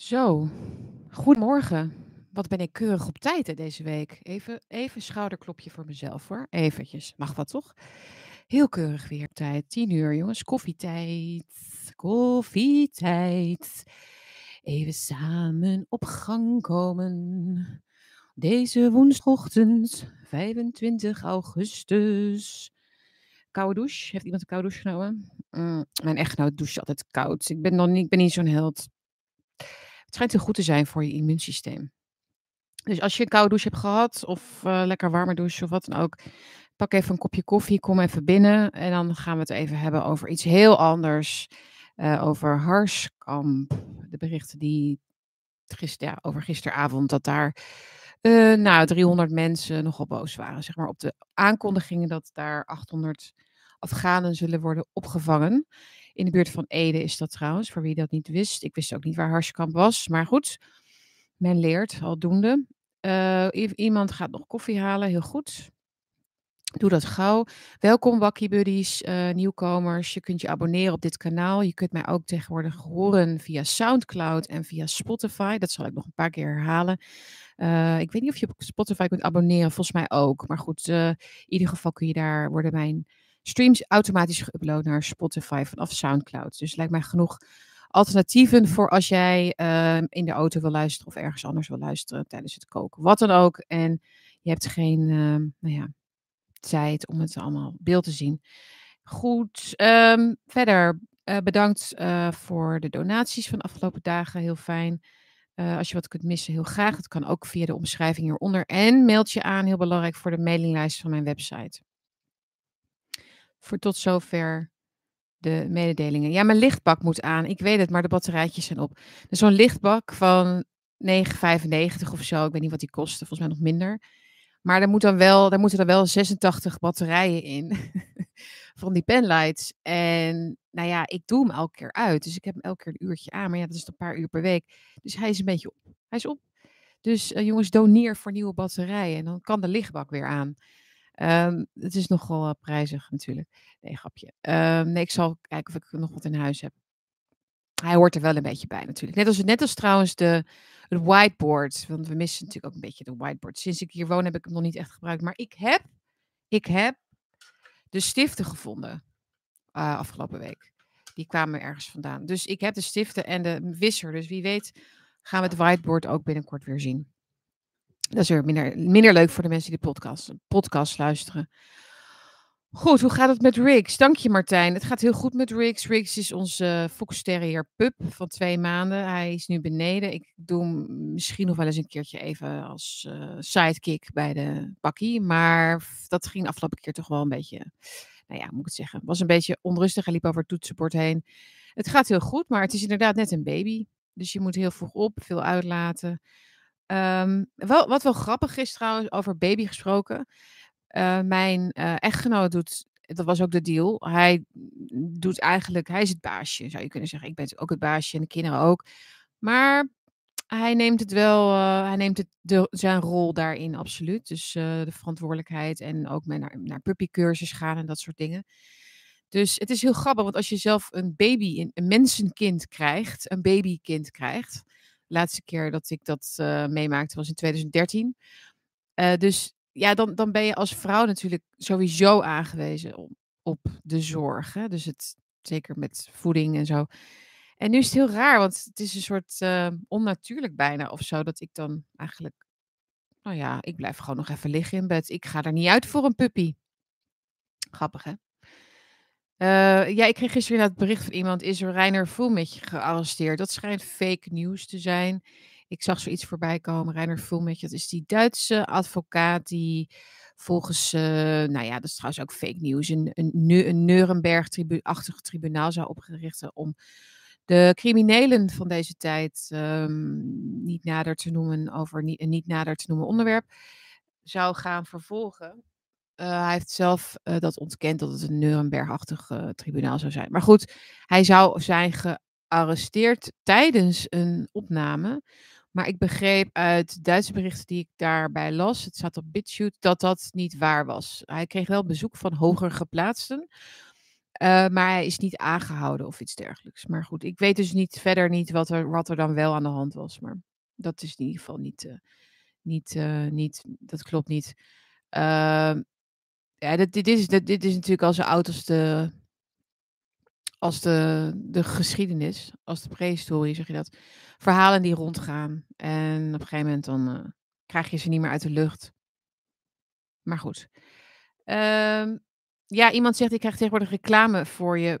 Zo, goedemorgen. Wat ben ik keurig op tijd hè, deze week. Even, even schouderklopje voor mezelf hoor. Eventjes, mag wat toch? Heel keurig weer tijd. Tien uur jongens, koffietijd. Koffietijd. Even samen op gang komen. Deze woensdagochtend, 25 augustus. Koude douche. Heeft iemand een koude douche genomen? Mm, mijn echtgenoot doucht altijd koud. Ik ben, nog niet, ik ben niet zo'n held. Het schijnt heel goed te zijn voor je immuunsysteem. Dus als je een koude douche hebt gehad, of uh, lekker warme douche, of wat dan ook, pak even een kopje koffie, kom even binnen. En dan gaan we het even hebben over iets heel anders. Uh, over Harskamp. De berichten die gister, over gisteravond, dat daar uh, nou, 300 mensen nogal boos waren. Zeg maar op de aankondigingen dat daar 800 Afghanen zullen worden opgevangen. In de buurt van Ede is dat trouwens, voor wie dat niet wist. Ik wist ook niet waar Harskamp was, maar goed. Men leert aldoende. Uh, iemand gaat nog koffie halen, heel goed. Doe dat gauw. Welkom Wakkie Buddies, uh, nieuwkomers. Je kunt je abonneren op dit kanaal. Je kunt mij ook tegenwoordig horen via Soundcloud en via Spotify. Dat zal ik nog een paar keer herhalen. Uh, ik weet niet of je op Spotify kunt abonneren, volgens mij ook. Maar goed, in ieder geval kun je daar worden mijn streams automatisch geüpload naar Spotify vanaf SoundCloud. Dus lijkt mij genoeg alternatieven voor als jij uh, in de auto wil luisteren of ergens anders wil luisteren tijdens het koken. Wat dan ook. En je hebt geen uh, nou ja, tijd om het allemaal beeld te zien. Goed, um, verder uh, bedankt voor de donaties van de afgelopen dagen. Heel fijn. als je wat kunt missen, heel graag. Het kan ook via de omschrijving hieronder. En meld je aan, heel belangrijk voor de mailinglijst van mijn website. Voor tot zover de mededelingen. Ja, mijn lichtbak moet aan. Ik weet het, maar de batterijtjes zijn op. Dus zo'n lichtbak van 9,95 of zo. Ik weet niet wat die kosten. Volgens mij nog minder. Maar er, moet dan wel, daar moeten er wel 86 batterijen in. van die penlights. En nou ja, ik doe hem elke keer uit. Dus ik heb hem elke keer een uurtje aan. Maar ja, dat is een paar uur per week. Dus hij is een beetje op. Hij is op. Dus uh, jongens, doneer voor nieuwe batterijen. En dan kan de lichtbak weer aan. Um, het is nogal uh, prijzig natuurlijk. Nee, grapje. Um, nee, ik zal kijken of ik nog wat in huis heb. Hij hoort er wel een beetje bij natuurlijk. Net als, net als trouwens de, het whiteboard. Want we missen natuurlijk ook een beetje de whiteboard. Sinds ik hier woon heb ik hem nog niet echt gebruikt. Maar ik heb, ik heb de stiften gevonden uh, afgelopen week. Die kwamen ergens vandaan. Dus ik heb de stiften en de wisser. Dus wie weet gaan we het whiteboard ook binnenkort weer zien. Dat is weer minder, minder leuk voor de mensen die de podcast, podcast luisteren. Goed, hoe gaat het met Riggs? Dank je Martijn. Het gaat heel goed met Riggs. Riggs is onze Fox Terrier pup van twee maanden. Hij is nu beneden. Ik doe hem misschien nog wel eens een keertje even als uh, sidekick bij de bakkie. Maar dat ging afgelopen keer toch wel een beetje, nou ja, moet ik het zeggen. was een beetje onrustig. Hij liep over het toetsenbord heen. Het gaat heel goed, maar het is inderdaad net een baby. Dus je moet heel vroeg op, veel uitlaten. Um, wel, wat wel grappig is trouwens, over baby gesproken. Uh, mijn uh, echtgenoot doet, dat was ook de deal. Hij doet eigenlijk, hij is het baasje, zou je kunnen zeggen. Ik ben ook het baasje en de kinderen ook. Maar hij neemt het wel, uh, hij neemt het de, zijn rol daarin absoluut. Dus de verantwoordelijkheid en ook naar, naar puppycursus gaan en dat soort dingen. Dus het is heel grappig, want als je zelf een baby, een mensenkind krijgt, een babykind krijgt, laatste keer dat ik dat uh, meemaakte was in 2013. Uh, dus ja, dan, dan ben je als vrouw natuurlijk sowieso aangewezen op, op de zorg. Hè? Dus het, zeker met voeding en zo. En nu is het heel raar, want het is een soort uh, onnatuurlijk bijna of zo, dat ik dan eigenlijk, nou ja, ik blijf gewoon nog even liggen in bed. Ik ga er niet uit voor een puppy. Grappig, hè? Uh, ja, ik kreeg gisteren het bericht van iemand, is er Reiner Fulmich gearresteerd? Dat schijnt fake news te zijn. Ik zag zoiets voorbij komen. Reiner Fulmich, dat is die Duitse advocaat die volgens, uh, nou ja, dat is trouwens ook fake news, een, een, een Nuremberg-achtig tribunaal zou opgerichten om de criminelen van deze tijd um, niet nader te noemen over een niet nader te noemen onderwerp zou gaan vervolgen. Uh, hij heeft zelf uh, dat ontkend dat het een Nuremberg-achtig uh, tribunaal zou zijn. Maar goed, hij zou zijn gearresteerd tijdens een opname. Maar ik begreep uit Duitse berichten die ik daarbij las, het staat op BitChute, dat dat niet waar was. Hij kreeg wel bezoek van hoger geplaatsten. Uh, maar hij is niet aangehouden of iets dergelijks. Maar goed, ik weet dus niet verder niet wat er, wat er dan wel aan de hand was. Maar dat is in ieder geval niet, uh, niet, uh, niet dat klopt niet. Ehm, ja, dit, dit, is, dit, dit is natuurlijk al zo oud als de, als de, de geschiedenis, als de prehistorie, zeg je dat. Verhalen die rondgaan. En op een gegeven moment dan krijg je ze niet meer uit de lucht. Maar goed. Um, ja, iemand zegt, ik krijg tegenwoordig reclame voor je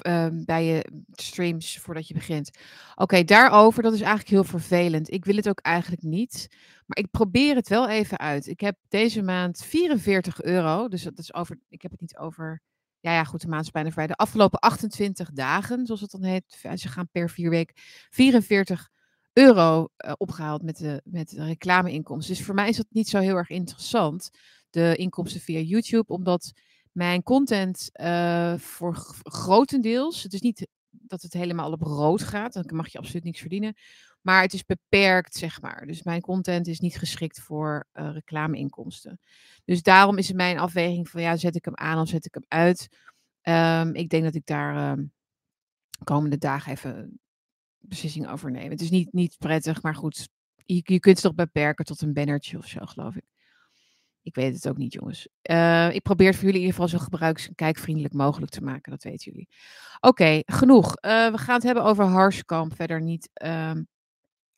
ehm, bij je streams voordat je begint. Oké, daarover, dat is eigenlijk heel vervelend. Ik wil het ook eigenlijk niet. Maar ik probeer het wel even uit. Ik heb deze maand 44 euro. Dus dat is over. Ik heb het niet over. Ja, ja, goed, de maand is bijna. De afgelopen 28 dagen, zoals het dan heet. Ze gaan per vier week 44 euro uh, opgehaald met de, met reclameinkomsten. Dus voor mij is dat niet zo heel erg interessant. De inkomsten via YouTube, omdat mijn content uh, voor grotendeels, het is niet dat het helemaal op rood gaat, dan mag je absoluut niks verdienen, maar het is beperkt, zeg maar. Dus mijn content is niet geschikt voor uh, reclameinkomsten. Dus daarom is het mijn afweging van, ja, zet ik hem aan of zet ik hem uit? Um, ik denk dat ik daar um, komende dagen even beslissing over neem. Het is niet, niet prettig, maar goed, je, je kunt het toch beperken tot een bannertje of zo, geloof ik. Ik weet het ook niet, jongens. Uh, ik probeer het voor jullie in ieder geval zo gebruiks- en kijkvriendelijk mogelijk te maken. Dat weten jullie. Oké, genoeg. Uh, we gaan het hebben over Harskamp. Verder niet um,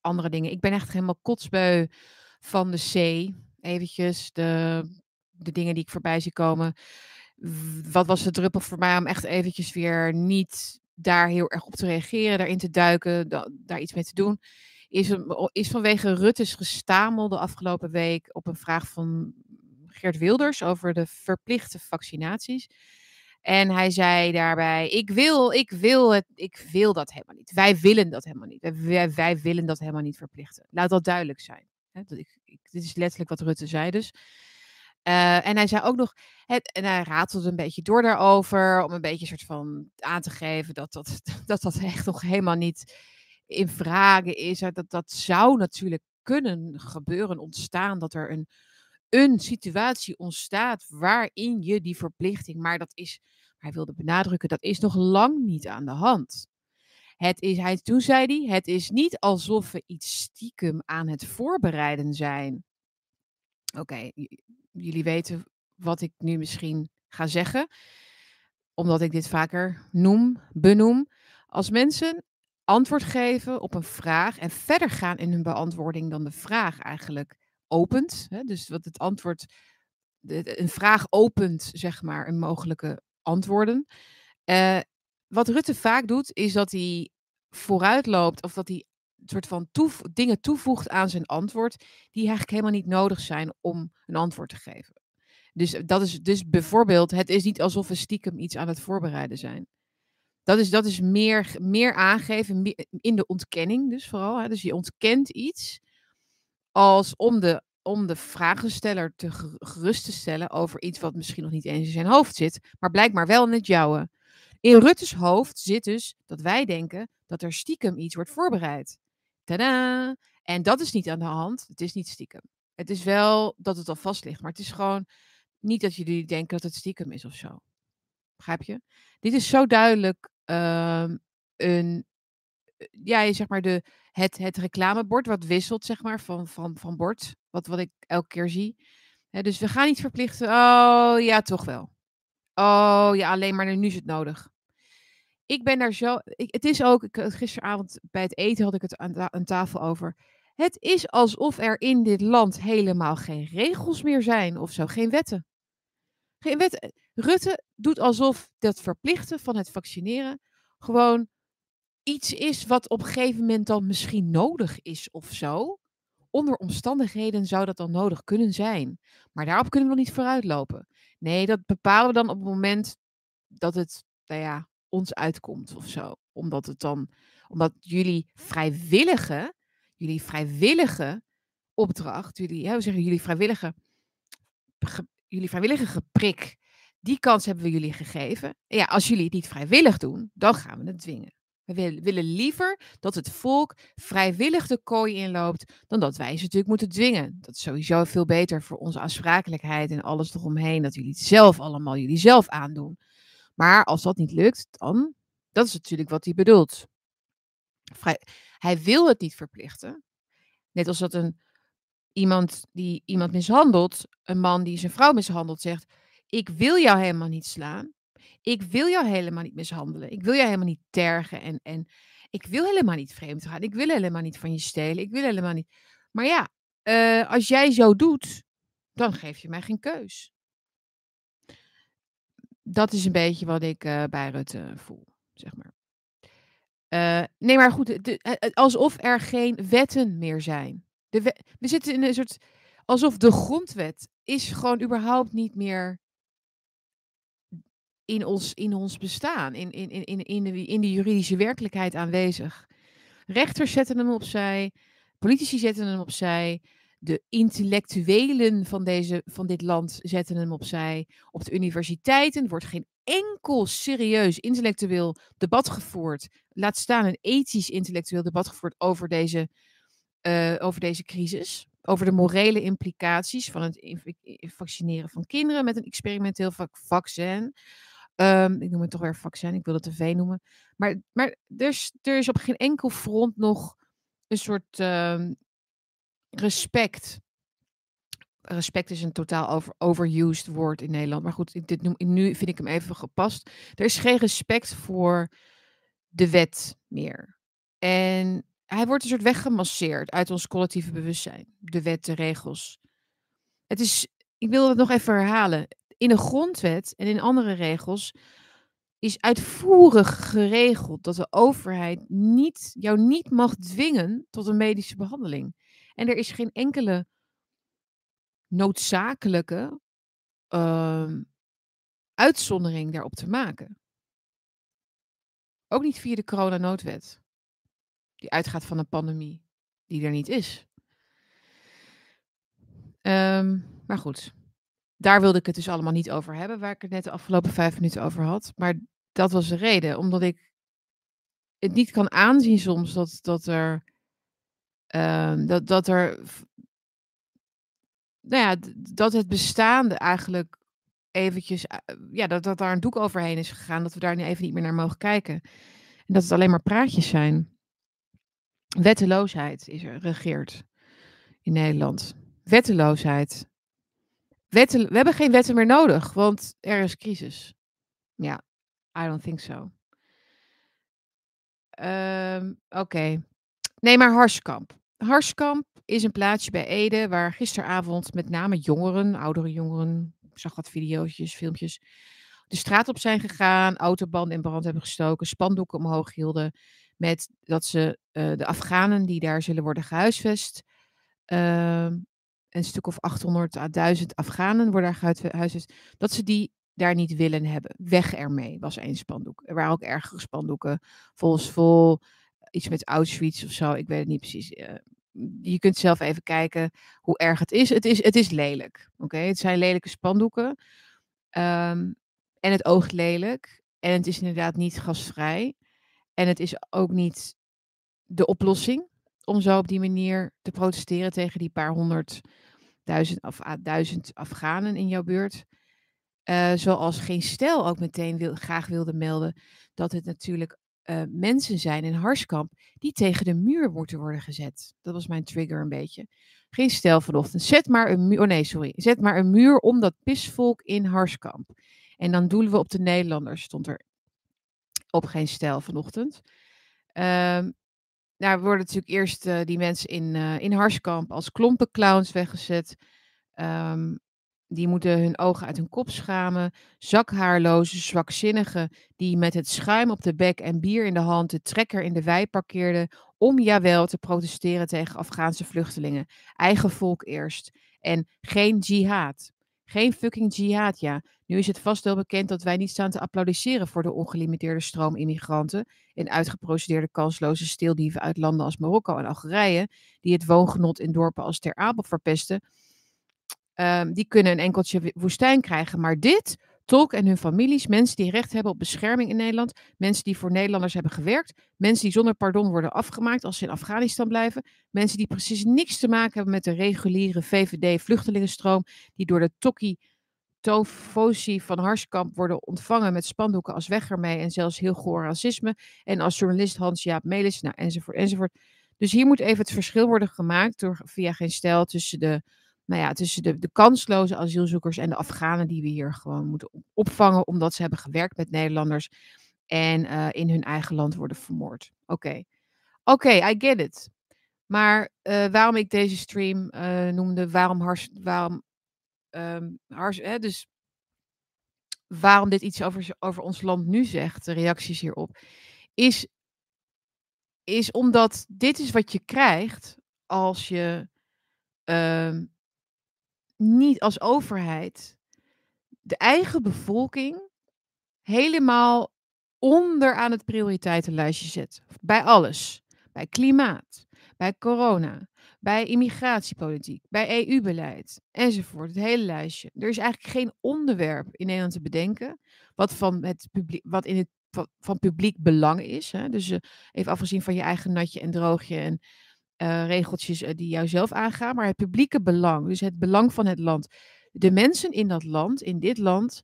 andere dingen. Ik ben echt helemaal kotsbeu van de C. Eventjes de, de dingen die ik voorbij zie komen. Wat was de druppel voor mij om echt eventjes weer niet daar heel erg op te reageren, daarin te duiken, da daar iets mee te doen? Is, is vanwege Rutte's gestamel de afgelopen week op een vraag van Geert Wilders over de verplichte vaccinaties. En hij zei daarbij: Ik wil, ik wil het, ik wil dat helemaal niet. Wij willen dat helemaal niet. Wij, wij willen dat helemaal niet verplichten. Laat dat duidelijk zijn. dit is letterlijk wat Rutte zei dus. Uh, en hij zei ook nog, het, en hij ratelde een beetje door daarover, om een beetje soort van aan te geven dat dat, dat, dat echt nog helemaal niet in vragen is. Dat, dat zou natuurlijk kunnen gebeuren, ontstaan, dat er een een situatie ontstaat waarin je die verplichting, maar dat is, hij wilde benadrukken, dat is nog lang niet aan de hand. Het is, hij, toen zei hij, het is niet alsof we iets stiekem aan het voorbereiden zijn. Oké, jullie weten wat ik nu misschien ga zeggen, omdat ik dit vaker noem, benoem. Als mensen antwoord geven op een vraag en verder gaan in hun beantwoording dan de vraag eigenlijk opent. Hè, dus wat het antwoord, een vraag opent, zeg maar, een mogelijke antwoorden. Uh, wat Rutte vaak doet, is dat hij vooruitloopt of dat hij een soort van dingen toevoegt aan zijn antwoord, die eigenlijk helemaal niet nodig zijn om een antwoord te geven. Dus dat is dus bijvoorbeeld, het is niet alsof we stiekem iets aan het voorbereiden zijn. Dat is, dat is meer, meer aangeven in de ontkenning, dus vooral. Hè. Dus je ontkent iets als om de, om de vragensteller te gerust te stellen over iets wat misschien nog niet eens in zijn hoofd zit, maar blijkbaar wel in het jouwe. In Rutte's hoofd zit dus dat wij denken dat er stiekem iets wordt voorbereid. Tada! En dat is niet aan de hand. Het is niet stiekem. Het is wel dat het al vast ligt, maar het is gewoon niet dat jullie denken dat het stiekem is of zo. Begrijp je? Dit is zo duidelijk uh, een, ja, zeg maar de, het, het reclamebord wat wisselt, zeg maar, van, van, van bord. Wat, wat ik elke keer zie. dus we gaan niet verplichten. Oh ja, toch wel. Oh ja, alleen maar nu is het nodig. Ik ben daar zo. Ik, het is ook. Ik, gisteravond bij het eten had ik het aan, aan tafel over. Het is alsof er in dit land helemaal geen regels meer zijn of zo. Geen wetten. Geen wetten. Rutte doet alsof dat verplichten van het vaccineren gewoon iets is wat op een gegeven moment dan misschien nodig is of zo. Onder omstandigheden zou dat dan nodig kunnen zijn. Maar daarop kunnen we nog niet vooruitlopen. Nee, dat bepalen we dan op het moment dat het, nou ja, ons uitkomt of zo. Omdat het dan, omdat jullie vrijwillige, jullie vrijwillige opdracht, jullie, ja, we zeggen jullie vrijwillige, jullie vrijwillige geprik, die kans hebben we jullie gegeven. ja, als jullie het niet vrijwillig doen, dan gaan we het dwingen. We willen liever dat het volk vrijwillig de kooi inloopt, dan dat wij ze natuurlijk moeten dwingen. Dat is sowieso veel beter voor onze aansprakelijkheid en alles eromheen, dat jullie het zelf allemaal jullie zelf aandoen. Maar als dat niet lukt, dan dat is natuurlijk wat hij bedoelt. Hij wil het niet verplichten. Net als dat een iemand die iemand mishandelt, een man die zijn vrouw mishandelt, zegt: Ik wil jou helemaal niet slaan. Ik wil jou helemaal niet mishandelen. Ik wil jou helemaal niet tergen. En, en ik wil helemaal niet vreemd gaan. Ik wil helemaal niet van je stelen. Ik wil helemaal niet. Maar ja, uh, als jij zo doet, dan geef je mij geen keus. Dat is een beetje wat ik uh, bij Rutte voel, zeg maar. Nee, maar goed, alsof er geen wetten meer zijn. De we zitten in een soort. alsof de grondwet is gewoon überhaupt niet meer in ons, in ons bestaan, in, in, in, in, de, in de juridische werkelijkheid aanwezig. Rechters zetten hem opzij, politici zetten hem opzij, de intellectuelen van, deze, van dit land zetten hem opzij. Op de universiteiten wordt geen enkel serieus intellectueel debat gevoerd. Laat staan een ethisch intellectueel debat gevoerd over deze, uh, over deze crisis. Over de morele implicaties van het vaccineren van kinderen met een experimenteel vaccin. Um, ik noem het toch weer vaccin, ik wil het V noemen. Maar, maar er, is, er is op geen enkel front nog een soort um, respect. Respect is een totaal over, overused woord in Nederland. Maar goed, dit noem, nu vind ik hem even gepast. Er is geen respect voor de wet meer. En hij wordt een soort weggemasseerd uit ons collectieve bewustzijn. De wet, de regels. Het is, ik wil het nog even herhalen in de grondwet en in andere regels is uitvoerig geregeld dat de overheid niet, jou niet mag dwingen tot een medische behandeling. En er is geen enkele noodzakelijke uh, uitzondering daarop te maken. Ook niet via de coronanoodwet, die uitgaat van een pandemie die er niet is. Um, maar goed, daar wilde ik het dus allemaal niet over hebben, waar ik het net de afgelopen vijf minuten over had. Maar dat was de reden, omdat ik het niet kan aanzien soms dat, dat er. Uh, dat, dat er. Nou ja, dat het bestaande eigenlijk eventjes. Eh, ja, dat, dat daar een doek overheen is gegaan. Dat we daar nu even niet meer naar mogen kijken. En dat het alleen maar praatjes zijn. Wetteloosheid is er, regeert in Nederland. Wetteloosheid. Wetten, we hebben geen wetten meer nodig, want er is crisis. Ja, I don't think so. Um, Oké. Okay. Nee, maar Harskamp. Harskamp is een plaatsje bij Ede waar gisteravond met name jongeren, oudere jongeren, ik zag wat video's, filmpjes, de straat op zijn gegaan, autobanden in brand hebben gestoken, spandoeken omhoog hielden met dat ze uh, de Afghanen die daar zullen worden gehuisvest, uh, een stuk of 800 à 1000 Afghanen worden daar gehuisvest, dat ze die daar niet willen hebben. Weg ermee, was één spandoek. Er waren ook ergere spandoeken, volgens vol, iets met Auschwitz of zo, ik weet het niet precies. Uh, je kunt zelf even kijken hoe erg het is. Het is, het is lelijk, oké? Het zijn lelijke spandoeken. Um, en het oogt lelijk. En het is inderdaad niet gasvrij. En het is ook niet de oplossing om zo op die manier te protesteren tegen die paar honderd duizend, of, duizend Afghanen in jouw buurt. Uh, zoals geen stel ook meteen wil, graag wilde melden dat het natuurlijk uh, mensen zijn in Harskamp die tegen de muur moeten worden gezet. Dat was mijn trigger een beetje. Geen stel vanochtend. Zet maar een muur. Oh nee, sorry. Zet maar een muur om dat pisvolk in Harskamp. En dan doelen we op de Nederlanders, stond er op geen stel vanochtend. Um, daar worden natuurlijk eerst uh, die mensen in, uh, in Harskamp als klompenclowns weggezet. Um, die moeten hun ogen uit hun kop schamen. Zakhaarloze, zwakzinnigen die met het schuim op de bek en bier in de hand de trekker in de wei parkeerden om jawel te protesteren tegen Afghaanse vluchtelingen. Eigen volk eerst. En geen jihad. Geen fucking jihad, ja. Nu is het vast wel bekend dat wij niet staan te applaudisseren voor de ongelimiteerde stroom immigranten en uitgeprocedeerde kansloze steeldieven uit landen als Marokko en Algerije, die het woongenot in dorpen als Ter Apel verpesten. Um, die kunnen een enkeltje woestijn krijgen. Maar dit, Tolk en hun families, mensen die recht hebben op bescherming in Nederland, mensen die voor Nederlanders hebben gewerkt, mensen die zonder pardon worden afgemaakt als ze in Afghanistan blijven, mensen die precies niks te maken hebben met de reguliere VVD-vluchtelingenstroom, die door de tokkie Tofosi van Harskamp worden ontvangen met spandoeken als weg ermee en zelfs heel goor racisme. En als journalist Hans-Jaap Melis, nou, enzovoort, enzovoort. Dus hier moet even het verschil worden gemaakt door via geen stijl tussen de, nou ja, tussen de, de kansloze asielzoekers en de Afghanen die we hier gewoon moeten opvangen omdat ze hebben gewerkt met Nederlanders en uh, in hun eigen land worden vermoord. Oké, oké, I get it. Maar uh, waarom ik deze stream uh, noemde, waarom, hars, waarom um, hars, hè, dus waarom dit iets over, over ons land nu zegt, de reacties hierop, is, is omdat dit is wat je krijgt als je um, niet als overheid de eigen bevolking helemaal onderaan het prioriteitenlijstje zet. Bij alles. Bij klimaat, bij corona, bij immigratiepolitiek, bij EU-beleid enzovoort. Het hele lijstje. Er is eigenlijk geen onderwerp in Nederland te bedenken wat, van het publiek, wat in het van, publiek belang is. Hè? Dus uh, even afgezien van je eigen natje en droogje en uh, regeltjes uh, die jou zelf aangaan, maar het publieke belang, dus het belang van het land. De mensen in dat land, in dit land,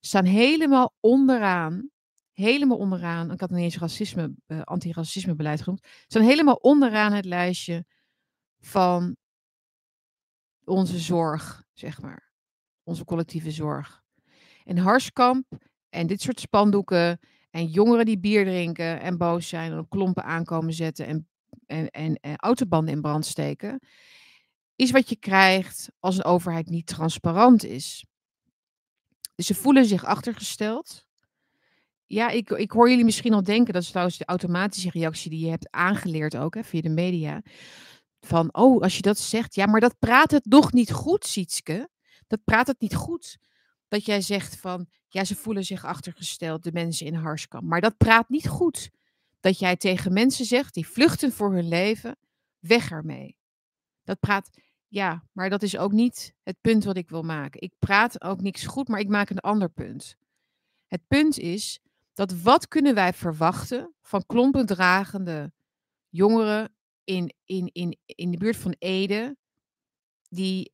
staan helemaal onderaan helemaal onderaan, ik had niet racisme, uh, antiracisme beleid genoemd, staan helemaal onderaan het lijstje van onze zorg, zeg maar. Onze collectieve zorg. En Harskamp en dit soort spandoeken en jongeren die bier drinken en boos zijn en op klompen aankomen zetten en, en, en, en autobanden in brand steken, is wat je krijgt als een overheid niet transparant is. Dus ze voelen zich achtergesteld. Ja, ik, ik hoor jullie misschien al denken, dat is trouwens de automatische reactie die je hebt aangeleerd ook hè, via de media. Van, oh, als je dat zegt, ja, maar dat praat het nog niet goed, Sietske. Dat praat het niet goed. Dat jij zegt van, ja, ze voelen zich achtergesteld, de mensen in Harskamp. Maar dat praat niet goed. Dat jij tegen mensen zegt, die vluchten voor hun leven, weg ermee. Dat praat, ja, maar dat is ook niet het punt wat ik wil maken. Ik praat ook niks goed, maar ik maak een ander punt. Het punt is dat wat kunnen wij verwachten van klompendragende jongeren in, in, in, in de buurt van Ede, die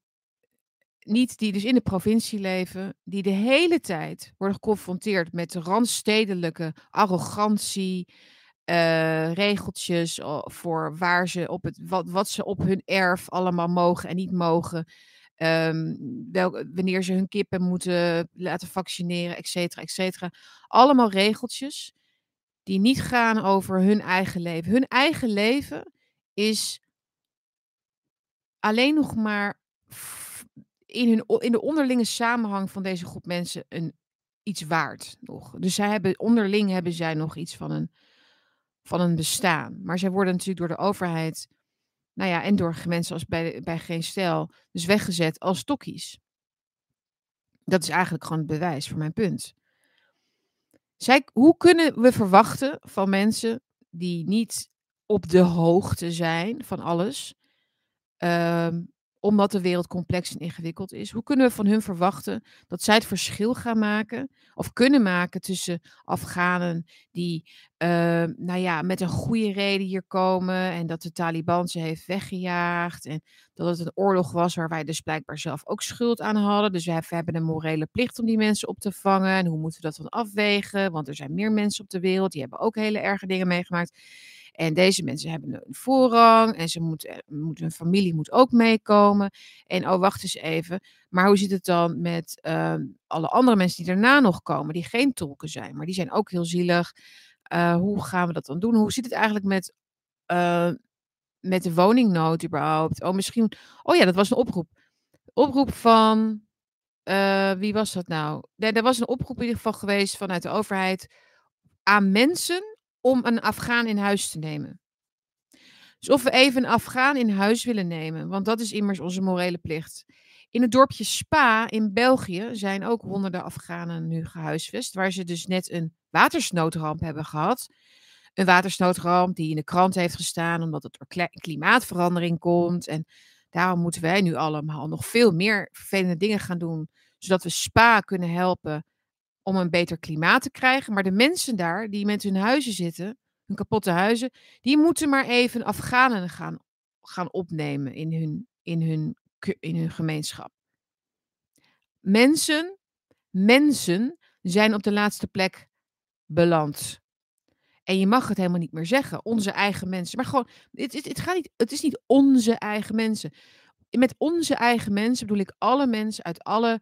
niet die dus in de provincie leven, die de hele tijd worden geconfronteerd met randstedelijke arrogantie, uh, regeltjes voor waar ze op het, wat, wat ze op hun erf allemaal mogen en niet mogen. Wel, wanneer ze hun kippen moeten laten vaccineren, et cetera, et cetera. Allemaal regeltjes die niet gaan over hun eigen leven. Hun eigen leven is alleen nog maar in, hun, in de onderlinge samenhang van deze groep mensen een, iets waard nog. Dus zij hebben, onderling hebben zij nog iets van een, van een bestaan. Maar zij worden natuurlijk door de overheid nou ja, en door mensen als bij, bij Geen Stijl, dus weggezet als stokkies. Dat is eigenlijk gewoon het bewijs voor mijn punt. Zij, hoe kunnen we verwachten van mensen die niet op de hoogte zijn van alles, um, omdat de wereld complex en ingewikkeld is. Hoe kunnen we van hun verwachten dat zij het verschil gaan maken of kunnen maken tussen Afghanen die, uh, nou ja, met een goede reden hier komen en dat de Taliban ze heeft weggejaagd en dat het een oorlog was waar wij dus blijkbaar zelf ook schuld aan hadden. Dus we hebben een morele plicht om die mensen op te vangen. En hoe moeten we dat dan afwegen? Want er zijn meer mensen op de wereld die hebben ook hele erge dingen meegemaakt. En deze mensen hebben een voorrang en ze moeten, eh, moeten, hun familie moet ook meekomen. En oh, wacht eens even. Maar hoe zit het dan met uh, alle andere mensen die daarna nog komen, die geen tolken zijn, maar die zijn ook heel zielig. Uh, hoe gaan we dat dan doen? Hoe zit het eigenlijk met, uh, met de woningnood überhaupt? Oh, misschien. Oh ja, dat was een oproep. Oproep van. wie was dat nou? Nee, er was een oproep in ieder geval geweest vanuit de overheid aan mensen om een Afghaan in huis te nemen. Dus of we even een Afghaan in huis willen nemen, want dat is immers onze morele plicht. In het dorpje Spa in België zijn ook honderden Afghanen nu gehuisvest, waar ze dus net een watersnoodramp hebben gehad. Een watersnoodramp die in de krant heeft gestaan omdat het door klimaatverandering komt. En daarom moeten wij nu allemaal nog veel meer vervelende dingen gaan doen, zodat we Spa kunnen helpen om een beter klimaat te krijgen. Maar de mensen daar, die met hun huizen zitten, hun kapotte huizen, die moeten maar even Afghanen gaan, gaan opnemen in hun, in, hun, in hun gemeenschap. Mensen mensen zijn op de laatste plek beland. En je mag het helemaal niet meer zeggen. Onze eigen mensen. Maar gewoon, het, het, het, gaat niet, het is niet onze eigen mensen. Met onze eigen mensen bedoel ik alle mensen uit alle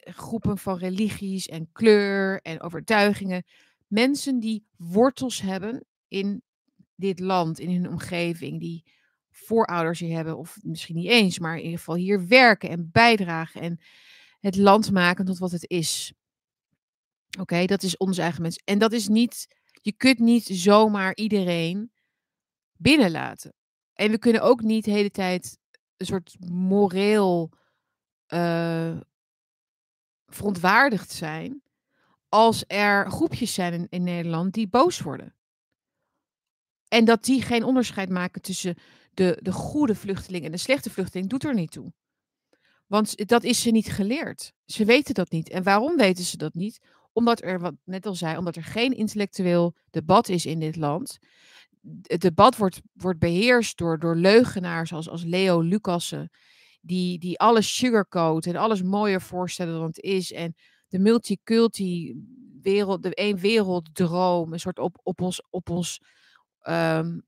groepen van religies en kleur en overtuigingen. Mensen die wortels hebben in dit land, in hun omgeving, die voorouders hier hebben, of misschien niet eens, maar in ieder geval hier werken en bijdragen en het land maken tot wat het is. Oké, dat is onze eigen mensen. En dat is niet, je kunt niet zomaar iedereen binnenlaten. En we kunnen ook niet de hele tijd een soort moreel uh, verontwaardigd zijn als er groepjes zijn in, Nederland die boos worden. En dat die geen onderscheid maken tussen de, de goede vluchteling en de slechte vluchteling, doet er niet toe. Want dat is ze niet geleerd. Ze weten dat niet. En waarom weten ze dat niet? Omdat er, wat net al zei, omdat er geen intellectueel debat is in dit land. Het debat wordt, wordt beheerst door, door leugenaars als, als Leo Lucassen, die, die alles sugarcoat en alles mooier voorstellen dan het is. En de multiculti wereld, de één werelddroom, een soort op, op ons, op ons, um,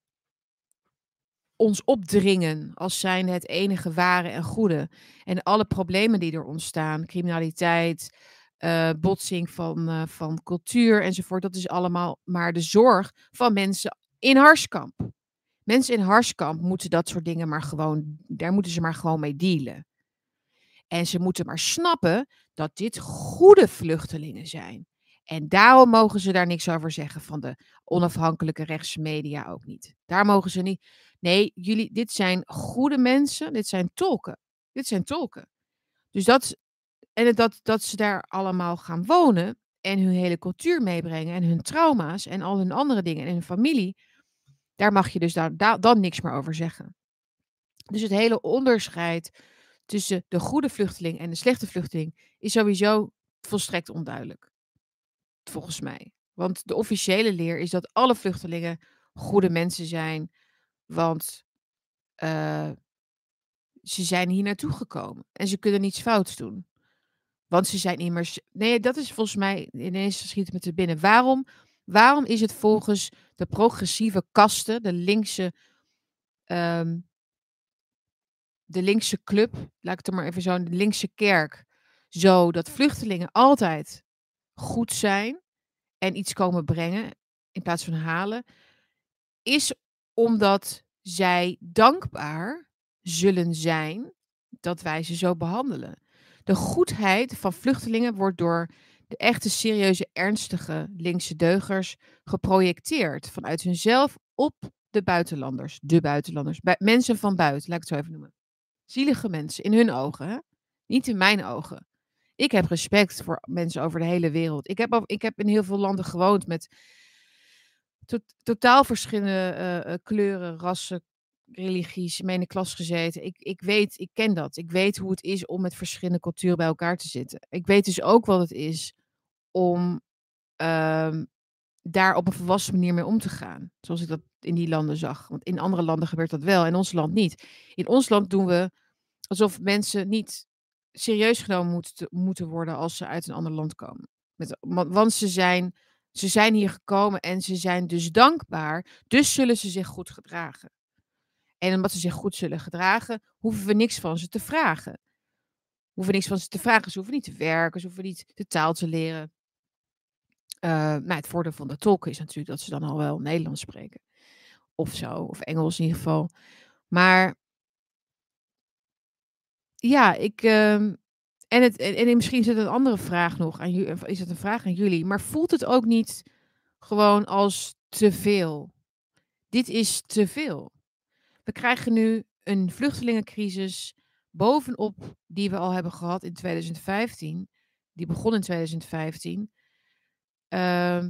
ons opdringen als zijn het enige ware en goede. En alle problemen die er ontstaan, criminaliteit, uh, botsing van, uh, van cultuur enzovoort, dat is allemaal maar de zorg van mensen in Harskamp. Mensen in Harskamp moeten dat soort dingen maar gewoon, daar moeten ze maar gewoon mee dealen. En ze moeten maar snappen dat dit goede vluchtelingen zijn. En daarom mogen ze daar niks over zeggen van de onafhankelijke rechtse media ook niet. Daar mogen ze niet. Nee, jullie, dit zijn goede mensen, dit zijn tolken. Dit zijn tolken. Dus dat, en dat, dat ze daar allemaal gaan wonen en hun hele cultuur meebrengen en hun trauma's en al hun andere dingen en hun familie, daar mag je dus daar, dan niks meer over zeggen. Dus het hele onderscheid tussen de goede vluchteling en de slechte vluchteling is sowieso volstrekt onduidelijk. Volgens mij. Want de officiële leer is dat alle vluchtelingen goede mensen zijn. Want uh, ze zijn hier naartoe gekomen. En ze kunnen niets fouts doen. Want ze zijn immers. Nee, dat is volgens mij ineens geschiet met de binnen. Waarom, waarom is het volgens de progressieve kasten, de linkse um, de linkse club, laat ik het maar even zo, de linkse kerk, zo dat vluchtelingen altijd goed zijn en iets komen brengen in plaats van halen, is omdat zij dankbaar zullen zijn dat wij ze zo behandelen. De goedheid van vluchtelingen wordt door echte serieuze, ernstige linkse deugers geprojecteerd vanuit hunzelf op de buitenlanders. De buitenlanders. mensen van buiten, laat ik het zo even noemen. Zielige mensen, in hun ogen. Niet in mijn ogen. Ik heb respect voor mensen over de hele wereld. Ik heb, ik heb in heel veel landen gewoond met totaal verschillende uh, kleuren, rassen, religies, klas gezeten. Ik, ik weet, ik ken dat. Ik weet hoe het is om met verschillende culturen bij elkaar te zitten. Ik weet dus ook wat het is om um, daar op een volwassen manier mee om te gaan. Zoals ik dat in die landen zag. Want in andere landen gebeurt dat wel, in ons land niet. In ons land doen we alsof mensen niet serieus genomen moet, moeten worden als ze uit een ander land komen. Met, want ze zijn, ze zijn hier gekomen en ze zijn dus dankbaar, dus zullen ze zich goed gedragen. En omdat ze zich goed zullen gedragen, hoeven we niks van ze te vragen. We hoeven niks van ze te vragen. Ze hoeven niet te werken, ze hoeven niet de taal te leren. Uh, nou, het voordeel van de tolken is natuurlijk dat ze dan al wel Nederlands spreken. Of zo, of Engels in ieder geval. Maar ja, ik. Uh, en, het, en, en, misschien is het een andere vraag nog aan jullie. Is het een vraag aan jullie? Maar voelt het ook niet gewoon als te veel? Dit is te veel. We krijgen nu een vluchtelingencrisis bovenop die we al hebben gehad in 2015. Die begon in 2015. Uh,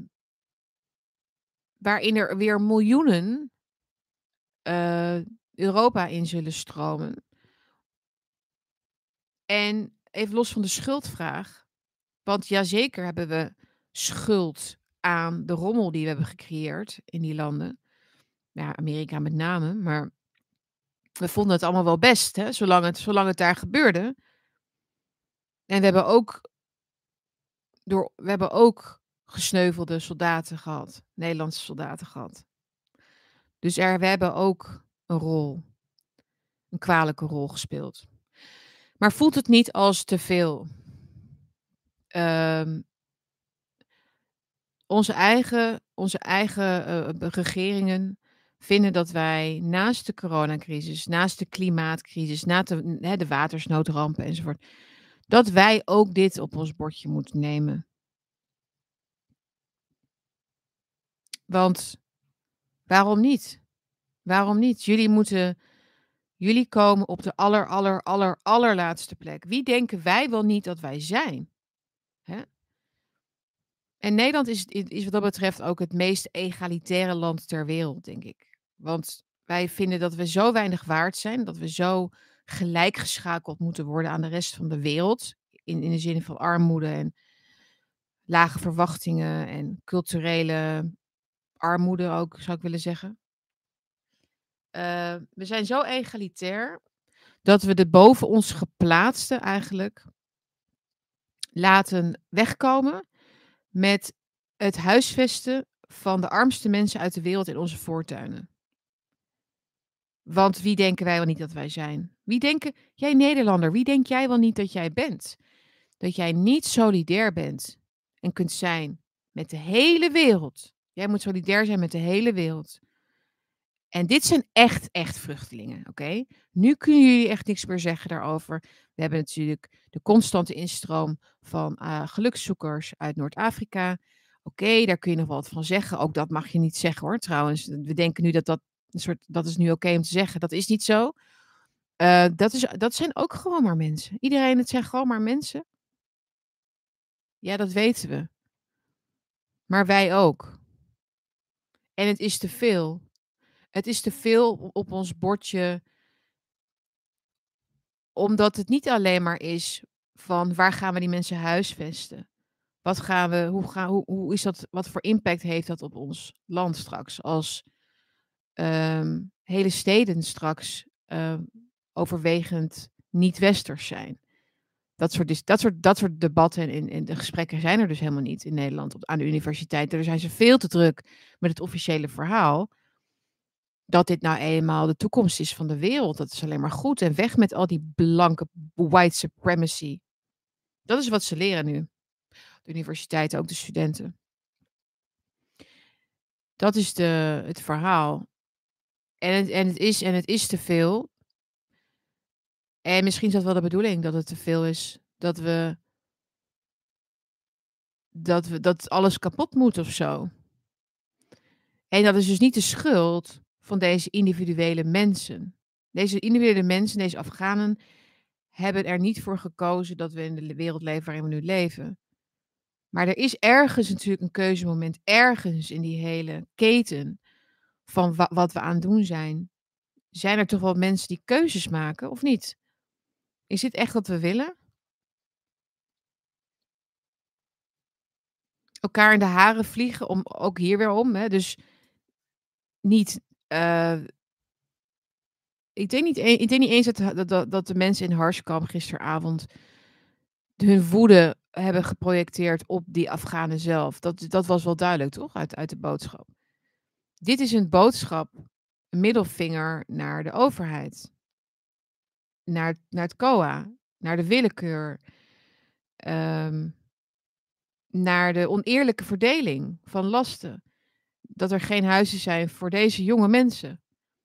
waarin er weer miljoenen uh, Europa in zullen stromen. En even los van de schuldvraag. Want jazeker hebben we schuld aan de rommel die we hebben gecreëerd in die landen. Ja, Amerika met name. Maar we vonden het allemaal wel best, hè, zolang, het, zolang het daar gebeurde. En we hebben ook door, we hebben ook gesneuvelde soldaten gehad, Nederlandse soldaten gehad. Dus er, we hebben ook een rol, een kwalijke rol gespeeld. Maar voelt het niet als te veel? Ehm, onze eigen, onze eigen uh, regeringen vinden dat wij naast de coronacrisis, naast de klimaatcrisis, naast de, de watersnoodrampen enzovoort, dat wij ook dit op ons bordje moeten nemen. Want waarom niet? Waarom niet? Jullie moeten, jullie komen op de aller, aller, aller, allerlaatste plek. Wie denken wij wel niet dat wij zijn? Hè? En Nederland is, is wat dat betreft ook het meest egalitaire land ter wereld, denk ik. Want wij vinden dat we zo weinig waard zijn, dat we zo gelijkgeschakeld moeten worden aan de rest van de wereld. In, in de zin van armoede en lage verwachtingen en culturele armoede ook, zou ik willen zeggen. Uh, we zijn zo egalitair dat we de boven ons geplaatste eigenlijk laten wegkomen met het huisvesten van de armste mensen uit de wereld in onze voortuinen. Want wie denken wij wel niet dat wij zijn? Wie denken, jij Nederlander, wie denk jij wel niet dat jij bent? Dat jij niet solidair bent en kunt zijn met de hele wereld. Jij moet solidair zijn met de hele wereld. En dit zijn echt, echt vluchtelingen, oké? Nu kunnen jullie echt niks meer zeggen daarover. We hebben natuurlijk de constante instroom van uh, gelukszoekers uit Noord-Afrika. Oké, daar kun je nog wat van zeggen. Ook dat mag je niet zeggen hoor, trouwens. We denken nu dat dat een soort, dat is nu oké om te zeggen. Dat is niet zo. Uh, dat, is, dat zijn ook gewoon maar mensen. Iedereen, het zijn gewoon maar mensen. Ja, dat weten we. Maar wij ook. En het is te veel. Het is te veel op ons bordje. Omdat het niet alleen maar is van waar gaan we die mensen huisvesten? Wat gaan we, hoe, gaan, hoe, hoe is dat, wat voor impact heeft dat op ons land straks? Als um, hele steden straks um, overwegend niet-westers zijn. Dat soort, dat soort, dat soort debatten en, de gesprekken zijn er dus helemaal niet in Nederland op, aan de universiteit. Daar zijn ze veel te druk met het officiële verhaal. Dat dit nou eenmaal de toekomst is van de wereld. Dat is alleen maar goed. En weg met al die blanke white supremacy. Dat is wat ze leren nu. De universiteiten, ook de studenten. Dat is de, het verhaal. En en, het is, en het is te veel. En misschien is dat wel de bedoeling dat het te veel is. Dat we. Dat, we, dat alles kapot moet of zo. En dat is dus niet de schuld van deze individuele mensen. Deze individuele mensen, deze Afghanen, hebben er niet voor gekozen dat we in de wereld leven waarin we nu leven. Maar er is ergens natuurlijk een keuzemoment, ergens in die hele keten van wa wat we aan het doen zijn. Zijn er toch wel mensen die keuzes maken, of niet? Is dit echt wat we willen? Elkaar in de haren vliegen, om, ook hier weer om. Hè? Dus niet. Uh, ik, denk niet ik denk niet eens dat, dat, dat de mensen in Harskamp gisteravond hun woede hebben geprojecteerd op die Afghanen zelf. Dat, dat was wel duidelijk, toch? Uit, uit de boodschap. Dit is een boodschap, een middelvinger naar de overheid naar, naar het COA, naar de willekeur, um, naar de oneerlijke verdeling van lasten. Dat er geen huizen zijn voor deze jonge mensen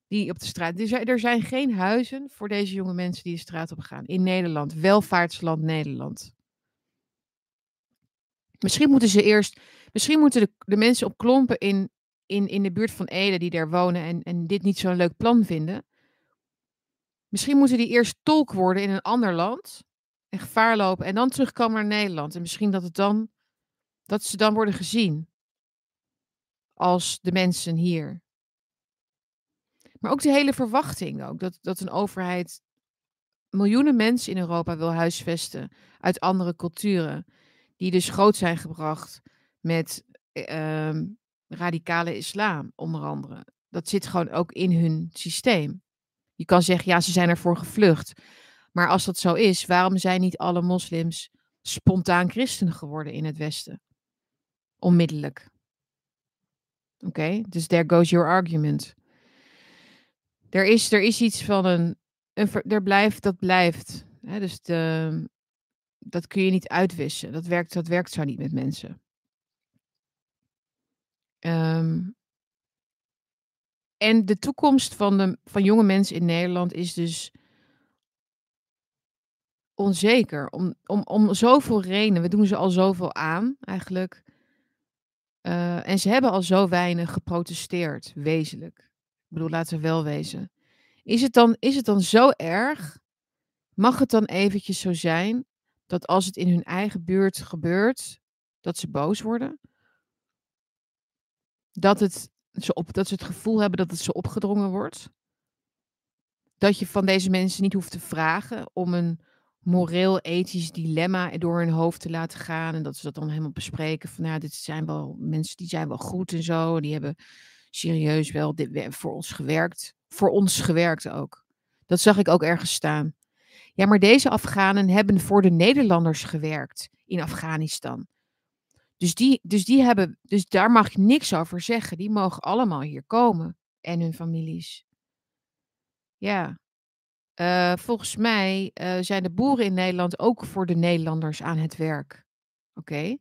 die op de straat. Er zijn, er zijn geen huizen voor deze jonge mensen die de straat op gaan in Nederland, welvaartsland Nederland. Misschien moeten ze eerst, misschien moeten de, de mensen op klompen in, in, in de buurt van Ede die daar wonen en, en dit niet zo'n leuk plan vinden, Misschien moeten die eerst tolk worden in een ander land. En gevaar lopen. En dan terugkomen naar Nederland. En misschien dat, het dan, dat ze dan worden gezien. Als de mensen hier. Maar ook de hele verwachting. Ook, dat, dat een overheid miljoenen mensen in Europa wil huisvesten. Uit andere culturen. Die dus groot zijn gebracht met uh, radicale islam, onder andere. Dat zit gewoon ook in hun systeem. Je kan zeggen, ja, ze zijn ervoor gevlucht. Maar als dat zo is, waarom zijn niet alle moslims spontaan christen geworden in het Westen. Onmiddellijk. Oké, dus there goes your argument. Er is, er is iets van een, er blijft, dat blijft. Hè, dus de, dat kun je niet uitwissen. Dat werkt, dat werkt zo niet met mensen. Ehm, en de toekomst van, de, van jonge mensen in Nederland is dus onzeker. Om, om, om zoveel redenen. We doen ze al zoveel aan, eigenlijk. Eh, en ze hebben al zo weinig geprotesteerd, wezenlijk. Ik bedoel, laten we wel wezen. Is het dan, is het dan zo erg? Mag het dan eventjes zo zijn dat als het in hun eigen buurt gebeurt, dat ze boos worden? Dat, het, ze op, dat ze het gevoel hebben dat het ze opgedrongen wordt? Dat je van deze mensen niet hoeft te vragen om een moreel-ethisch dilemma door hun hoofd te laten gaan. En dat ze dat dan helemaal bespreken. Van ja, dit zijn wel mensen die zijn wel goed en zo. Die hebben serieus wel voor ons gewerkt. Voor ons gewerkt ook. Dat zag ik ook ergens staan. Ja, maar deze Afghanen hebben voor de Nederlanders gewerkt in Afghanistan. Dus, die, dus, die hebben, dus daar mag je niks over zeggen. Die mogen allemaal hier komen. En hun families. Ja. Eh, volgens mij eh, zijn de boeren in Nederland ook voor de Nederlanders aan het werk. Oké.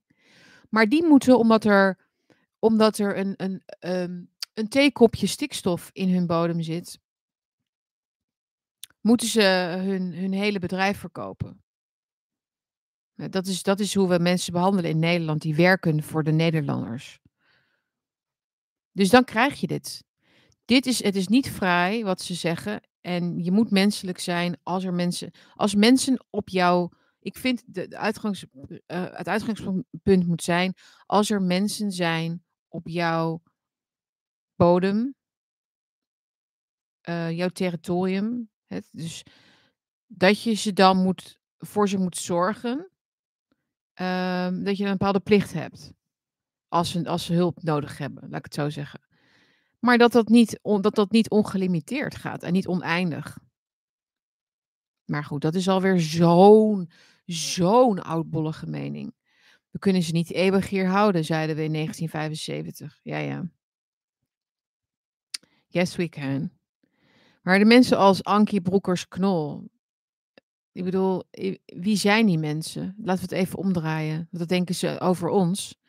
Maar die moeten, omdat er, omdat er een, een, ehm, een theekopje stikstof in hun bodem zit, moeten ze hun, hun hele bedrijf verkopen. Eh, Dat is, dat is hoe we mensen behandelen in Nederland die werken voor de Nederlanders. Dus dan krijg je dit. Dit is, het is niet vrij wat ze zeggen. En je moet menselijk zijn als er mensen, als mensen op jou. Ik vind de, uitgangs, eh, het uitgangspunt moet zijn als er mensen zijn op jouw bodem, eh, jouw territorium. dus dat je ze dan moet, voor ze moet zorgen. Ehm, dat je een bepaalde plicht hebt. Als ze, als ze hulp nodig hebben, laat ik het zo zeggen. Maar dat dat niet, dat dat niet ongelimiteerd gaat en niet oneindig. Maar goed, dat is alweer zo'n, zo'n oudbollige mening. We kunnen ze niet eeuwig hier houden, zeiden we in 1975. Ja, ja. Yes, we can. Maar de mensen als Ankie Broekers-Knol. Ik bedoel, wie zijn die mensen? Laten we het even omdraaien. Dat denken ze over ons.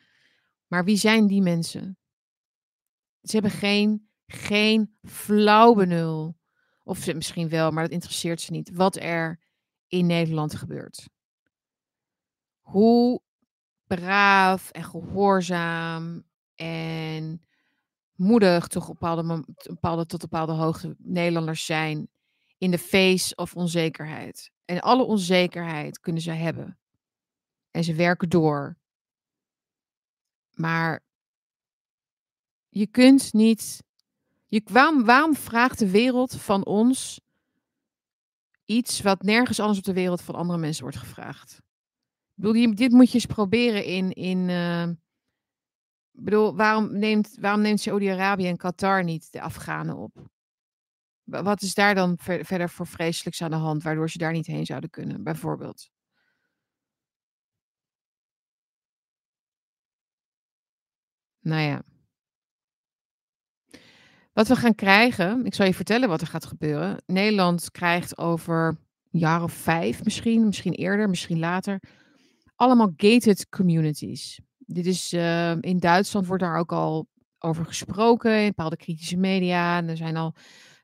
Maar wie zijn die mensen? Ze hebben geen, geen flauw benul. Of ze misschien wel, maar dat interesseert ze niet. Wat er in Nederland gebeurt. Hoe braaf en gehoorzaam en moedig toch op bepaalde, bepaalde, tot bepaalde hoogte Nederlanders zijn in de face of onzekerheid. En alle onzekerheid kunnen ze hebben. En ze werken door. Maar je kunt niet. Je, waarom, waarom vraagt de wereld van ons iets wat nergens anders op de wereld van andere mensen wordt gevraagd? Ik bedoel, dit moet je eens proberen in. in ik bedoel, waarom neemt, waarom neemt Saudi-Arabië en Qatar niet de Afghanen op? Wa- Wat is daar dan ver- verder voor vreselijks aan de hand, waardoor ze daar niet heen zouden kunnen, bijvoorbeeld? Nou ja. Wat we gaan krijgen, ik zal je vertellen wat er gaat gebeuren. Nederland krijgt over een jaar of vijf misschien, misschien eerder, misschien later, allemaal gated communities. Dit is, eh, in Duitsland wordt daar ook al over gesproken, in bepaalde kritische media. En er zijn al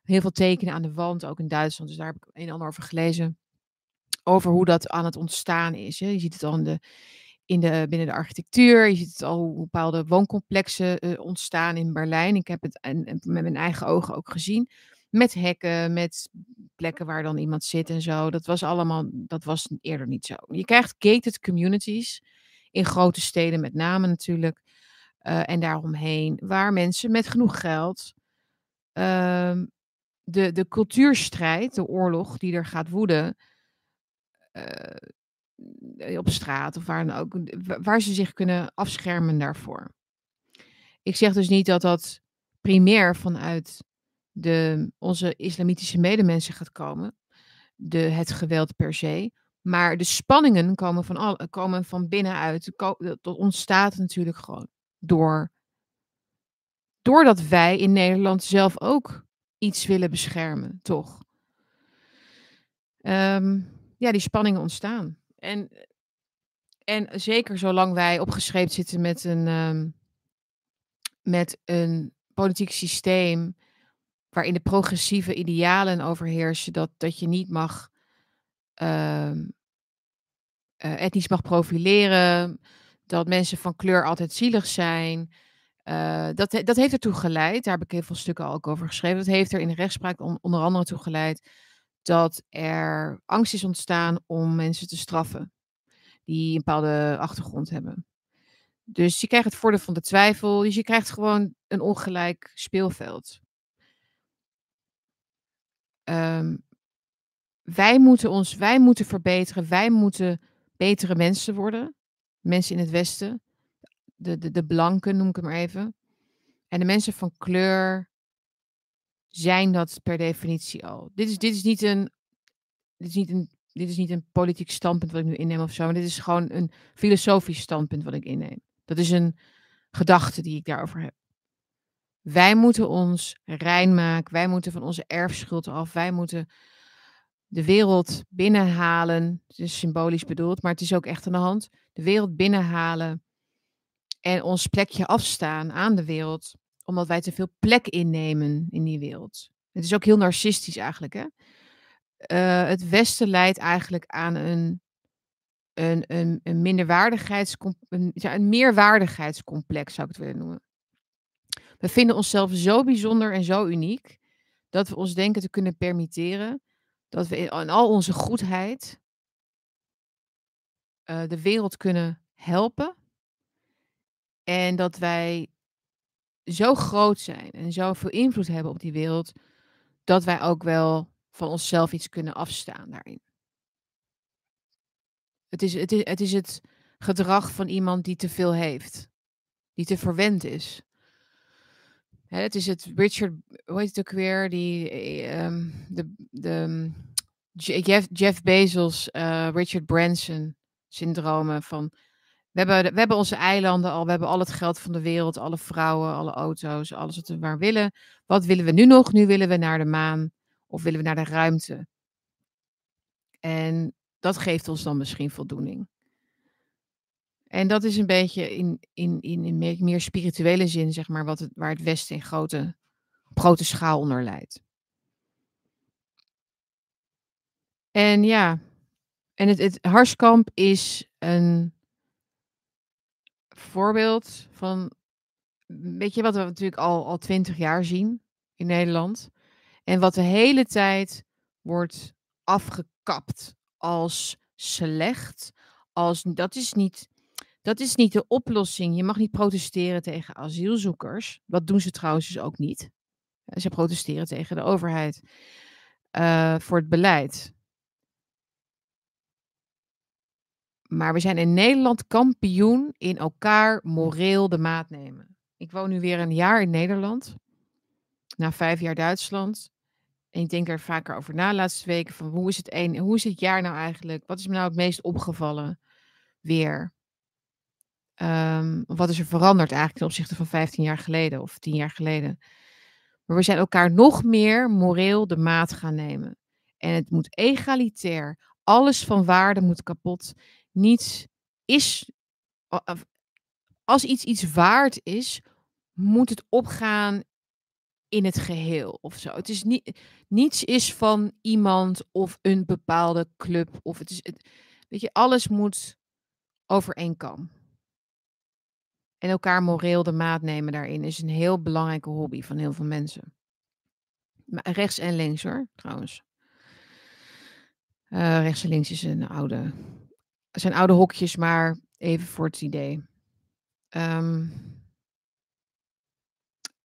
heel veel tekenen aan de wand, ook in Duitsland. Dus daar heb ik een en ander over gelezen. Over hoe dat aan het ontstaan is. Je ziet het al in de, in de, binnen de architectuur. Je ziet het al hoe bepaalde wooncomplexen eh, ontstaan in Berlijn. Ik heb het en, met mijn eigen ogen ook gezien. Met hekken, met plekken waar dan iemand zit en zo. Dat was allemaal, dat was eerder niet zo. Je krijgt gated communities in grote steden met name natuurlijk. eh, en daaromheen, waar mensen met genoeg geld ehm, de, de cultuurstrijd, de oorlog die er gaat woeden, eh, op straat of waar dan ook, wa- waar ze zich kunnen afschermen daarvoor. Ik zeg dus niet dat dat primair vanuit de, onze islamitische medemensen gaat komen, de, het geweld per se, Maar de spanningen komen van, al, komen van binnenuit. Dat ontstaat natuurlijk gewoon door, doordat wij in Nederland zelf ook iets willen beschermen, toch? Ehm, ja, die spanningen ontstaan. En, en zeker zolang wij opgeschreven zitten met een, ehm, met een politiek systeem waarin de progressieve idealen overheersen, dat, dat je niet mag uh, etnisch mag profileren, dat mensen van kleur altijd zielig zijn. Uh, dat, dat heeft ertoe geleid, daar heb ik heel veel stukken ook over geschreven. Dat heeft er in de rechtspraak onder andere toe geleid dat er angst is ontstaan om mensen te straffen die een bepaalde achtergrond hebben. Dus je krijgt het voordeel van de twijfel, dus je krijgt gewoon een ongelijk speelveld. Um, wij moeten ons, wij moeten verbeteren, wij moeten betere mensen worden. Mensen in het Westen, de, de, de blanken noem ik het maar even. En de mensen van kleur zijn dat per definitie al. Dit is, dit is, niet, een, dit is, niet, een, dit is niet een politiek standpunt wat ik nu inneem of zo, maar dit is gewoon een filosofisch standpunt wat ik inneem. Dat is een gedachte die ik daarover heb. Wij moeten ons rein maken. Wij moeten van onze erfschuld af. Wij moeten de wereld binnenhalen. Het is symbolisch bedoeld, maar het is ook echt aan de hand. De wereld binnenhalen en ons plekje afstaan aan de wereld, omdat wij te veel plek innemen in die wereld. Het is ook heel narcistisch eigenlijk. Hè? Uh, het Westen leidt eigenlijk aan een, een, een, een minderwaardigheidscomplex, een, een meerwaardigheidscomplex zou ik het willen noemen. We vinden onszelf zo bijzonder en zo uniek dat we ons denken te kunnen permitteren dat we in, al onze goedheid uh, de wereld kunnen helpen. En dat wij zo groot zijn en zoveel invloed hebben op die wereld, dat wij ook wel van onszelf iets kunnen afstaan daarin. Het is het, is, het, is het gedrag van iemand die te veel heeft, die te verwend is. Het is het Richard, hoe heet het ook weer? Die, um, de, de Jeff, Jeff Bezos, uh, Richard Branson syndromen van we hebben, we hebben onze eilanden al, we hebben al het geld van de wereld, alle vrouwen, alle auto's, alles wat we maar willen. Wat willen we nu nog? Nu willen we naar de maan of willen we naar de ruimte. En dat geeft ons dan misschien voldoening. En dat is een beetje in, in, in, in meer, spirituele zin, zeg maar, wat het, waar het Westen in grote, op grote schaal onder leidt. En ja, en het, het Harskamp is een voorbeeld van, weet je wat we natuurlijk al, al twintig jaar zien in Nederland. En wat de hele tijd wordt afgekapt als slecht. Als, dat is niet dat is niet de oplossing. Je mag niet protesteren tegen asielzoekers. Dat doen ze trouwens dus ook niet. Ze protesteren tegen de overheid uh, voor het beleid. Maar we zijn in Nederland kampioen in elkaar moreel de maat nemen. Ik woon nu weer een jaar in Nederland. Na vijf jaar Duitsland. En ik denk er vaker over na laatste weken. Van hoe is het, een, hoe is het jaar nou eigenlijk? Wat is me nou het meest opgevallen? Weer. Um, wat is er veranderd eigenlijk ten opzichte van 15 jaar geleden of 10 jaar geleden? Maar we zijn elkaar nog meer moreel de maat gaan nemen. En het moet egalitair. Alles van waarde moet kapot. Niets is. Als iets iets waard is, moet het opgaan in het geheel of zo. Het is niet, niets is van iemand of een bepaalde club. Of het is, weet je, alles moet over één kam. En elkaar moreel de maat nemen daarin is een heel belangrijke hobby van heel veel mensen. Maar rechts en links hoor, trouwens. Uh, rechts en links is een oude, zijn oude hokjes, maar even voor het idee. Um,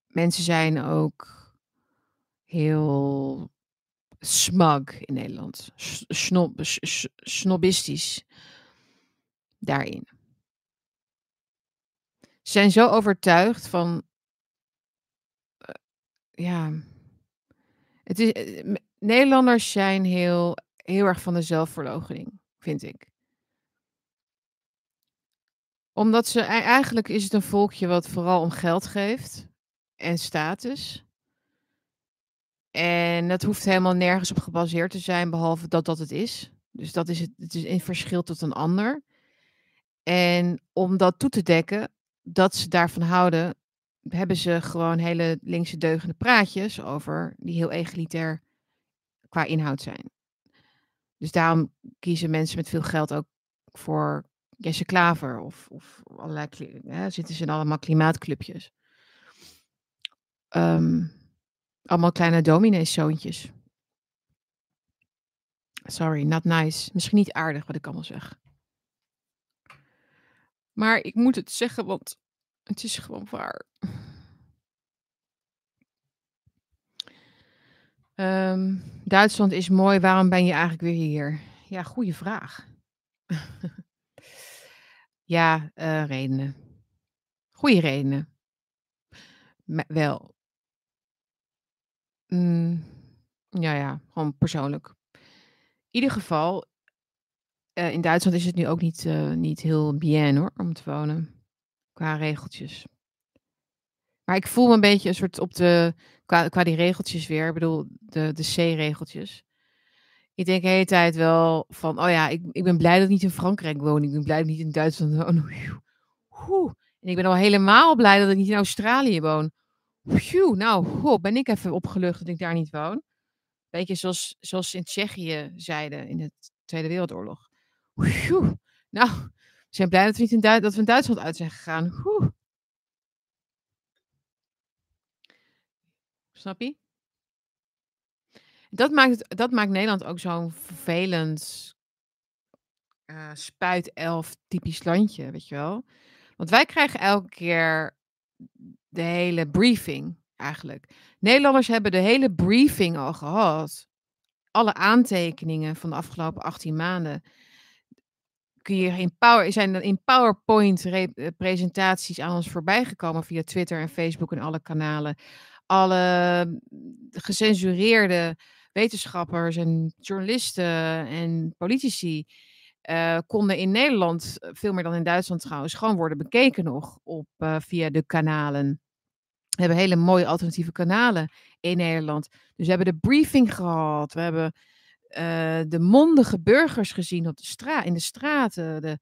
mensen zijn ook heel smug in Nederland. Snob, snobistisch daarin zijn zo overtuigd van. Uh, ja. Het is, uh, Nederlanders zijn heel, heel erg van de zelfverloochening. vind ik. Omdat ze ei eigenlijk is het een volkje wat vooral om geld geeft en status. En dat hoeft helemaal nergens op gebaseerd te zijn, behalve dat dat het is. Dus dat is het, het is in verschil tot een ander. En om dat toe te dekken, dat ze daarvan houden, hebben ze gewoon hele linkse deugende praatjes over die heel egalitair qua inhoud zijn. Dus daarom kiezen mensen met veel geld ook voor Jesse Klaver of, of allerlei, hè, zitten ze in allemaal klimaatclubjes. Ehm, allemaal kleine domineeszoontjes. Sorry, not nice. Misschien niet aardig wat ik allemaal zeg. Maar ik moet het zeggen, want het is gewoon waar. Ehm, Duitsland is mooi. Waarom ben je eigenlijk weer hier? Ja, goede vraag. ja, eh, redenen. Goede redenen. Me- wel. Mm, ja, ja, gewoon persoonlijk. In ieder geval, eh, in Duitsland is het nu ook niet, eh, niet heel bien hoor, om te wonen. Qua regeltjes. Maar ik voel me een beetje een soort op de, qua, qua die regeltjes weer, ik bedoel, de, de C-regeltjes. Ik denk de hele tijd wel van, oh ja, ik, ik ben blij dat ik niet in Frankrijk woon. Ik ben blij dat ik niet in Duitsland woon. En ik ben al helemaal blij dat ik niet in Australië woon. Phew, nou, ben ik even opgelucht dat ik daar niet woon. Beetje zoals, zoals in Tsjechië zeiden in de Tweede Wereldoorlog. Phew, nou, we zijn blij dat we, niet in, dat Duitsland uit zijn gegaan. Oeh. Snap je? Dat maakt, dat maakt Nederland ook zo'n vervelend eh spuitelf typisch landje, weet je wel. Want wij krijgen elke keer de hele briefing eigenlijk. Nederlanders hebben de hele briefing al gehad. Alle aantekeningen van de afgelopen 18 maanden kun je in power, zijn in PowerPoint re- eh, aan ons voorbijgekomen via Twitter en Facebook en alle kanalen. Alle mm, gecensureerde wetenschappers en journalisten en politici eh, konden in Nederland, eh, veel meer dan in Duitsland trouwens, gewoon worden bekeken nog op, eh, via de kanalen. We hebben hele mooie alternatieve kanalen in Nederland. Dus we hebben de briefing gehad. We hebben de mondige burgers gezien op de straat, in de straten. De,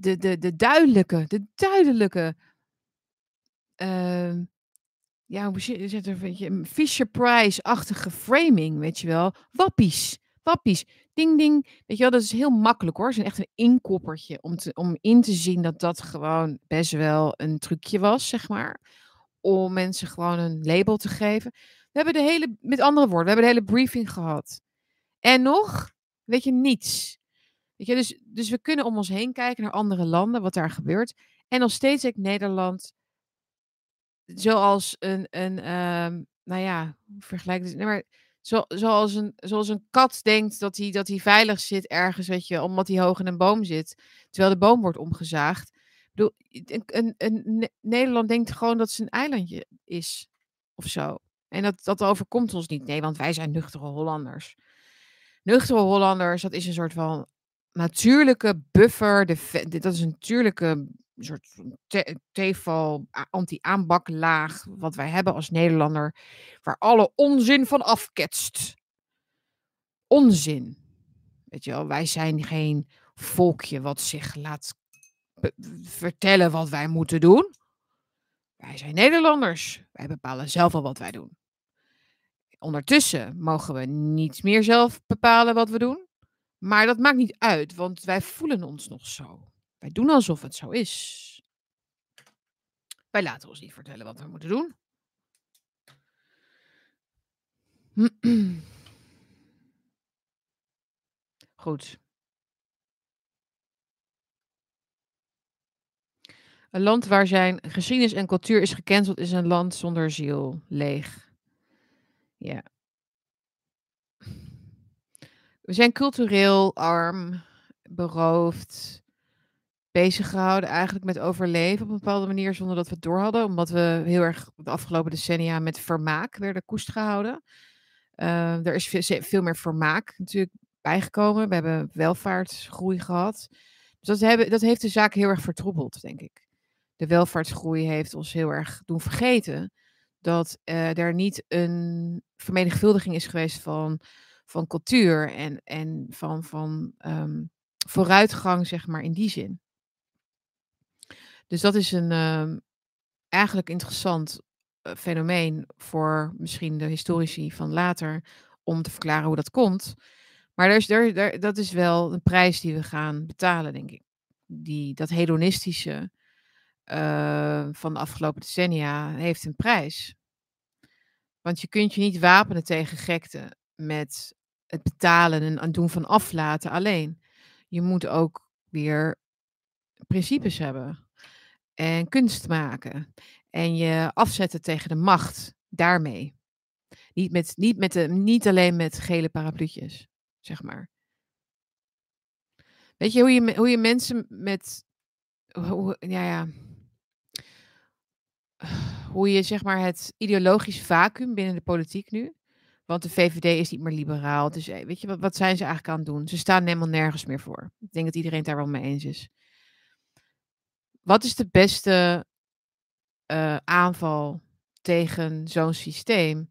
de, de, de duidelijke, de duidelijke. Ja, hoe zit zit er? Weet je, Fisher Price-achtige framing, weet je wel. Wappies. Wappies. Ding, ding. Weet je wel, dat is heel makkelijk hoor. Het is echt een inkoppertje om, te, om in te zien dat dat gewoon best wel een trucje was, zeg maar. Om mensen gewoon een label te geven. We hebben de hele, met andere woorden, we hebben de hele briefing gehad. En nog, weet je, niets. Weet je, dus, dus we kunnen om ons heen kijken naar andere landen, wat daar gebeurt. En nog steeds denkt Nederland, zoals een, een ehm, nou ja, vergelijk het? Nee, maar zo, zoals, een, zoals een kat denkt dat hij, dat hij veilig zit ergens, weet je, omdat hij hoog in een boom zit, terwijl de boom wordt omgezaagd. Bedoel, een, een, een, Ne- Nederland denkt gewoon dat het een eilandje is, of zo. En dat, dat overkomt ons niet. Nee, want wij zijn nuchtere Hollanders. Nuchtere Hollanders, dat is een soort van natuurlijke buffer. De- dat is een natuurlijke soort van te- teval, anti-aanbaklaag, wat wij hebben als Nederlander, waar alle onzin van afketst. Onzin. Weet je wel, wij zijn geen volkje wat zich laat vertellen wat wij moeten doen. Wij zijn Nederlanders. Wij bepalen zelf al wat wij doen. Ondertussen mogen we niet meer zelf bepalen wat we doen. Maar dat maakt niet uit, want wij voelen ons nog zo. Wij doen alsof het zo is. Wij laten ons niet vertellen wat we moeten doen. Goed. Een land waar zijn geschiedenis en cultuur is gecanceld is een land zonder ziel, leeg. Ja. We zijn cultureel arm, beroofd, bezig gehouden eigenlijk met overleven op een bepaalde manier zonder dat we het door hadden. Omdat we heel erg de afgelopen decennia met vermaak werden koest gehouden. Eh, er is veel, meer vermaak natuurlijk bijgekomen. We hebben welvaartsgroei gehad. Dus dat, hebben, dat heeft de zaak heel erg vertroebeld, denk ik. De welvaartsgroei heeft ons heel erg doen vergeten dat uh, er niet een vermenigvuldiging is geweest van, van cultuur en, en van, van um, vooruitgang, zeg maar, in die zin. Dus dat is een um, eigenlijk interessant uh, fenomeen voor misschien de historici van later om te verklaren hoe dat komt. Maar is, dat is wel een prijs die we gaan betalen, denk ik. Die, dat hedonistische uh, van de afgelopen decennia heeft een prijs. Want je kunt je niet wapenen tegen gekte met het betalen en het doen van aflaten alleen. Je moet ook weer principes hebben en kunst maken en je afzetten tegen de macht daarmee. Niet, met, niet, met de, niet alleen met gele parapluutjes, zeg maar. Weet je hoe je, hoe je mensen met. Hoe, ja, ja. Hoe je zeg maar het ideologisch vacuüm binnen de politiek nu. Want de VVD is niet meer liberaal. Dus weet je, wat, wat zijn ze eigenlijk aan het doen? Ze staan helemaal nergens meer voor. Ik denk dat iedereen daar wel mee eens is. Wat is de beste uh, aanval tegen zo'n systeem?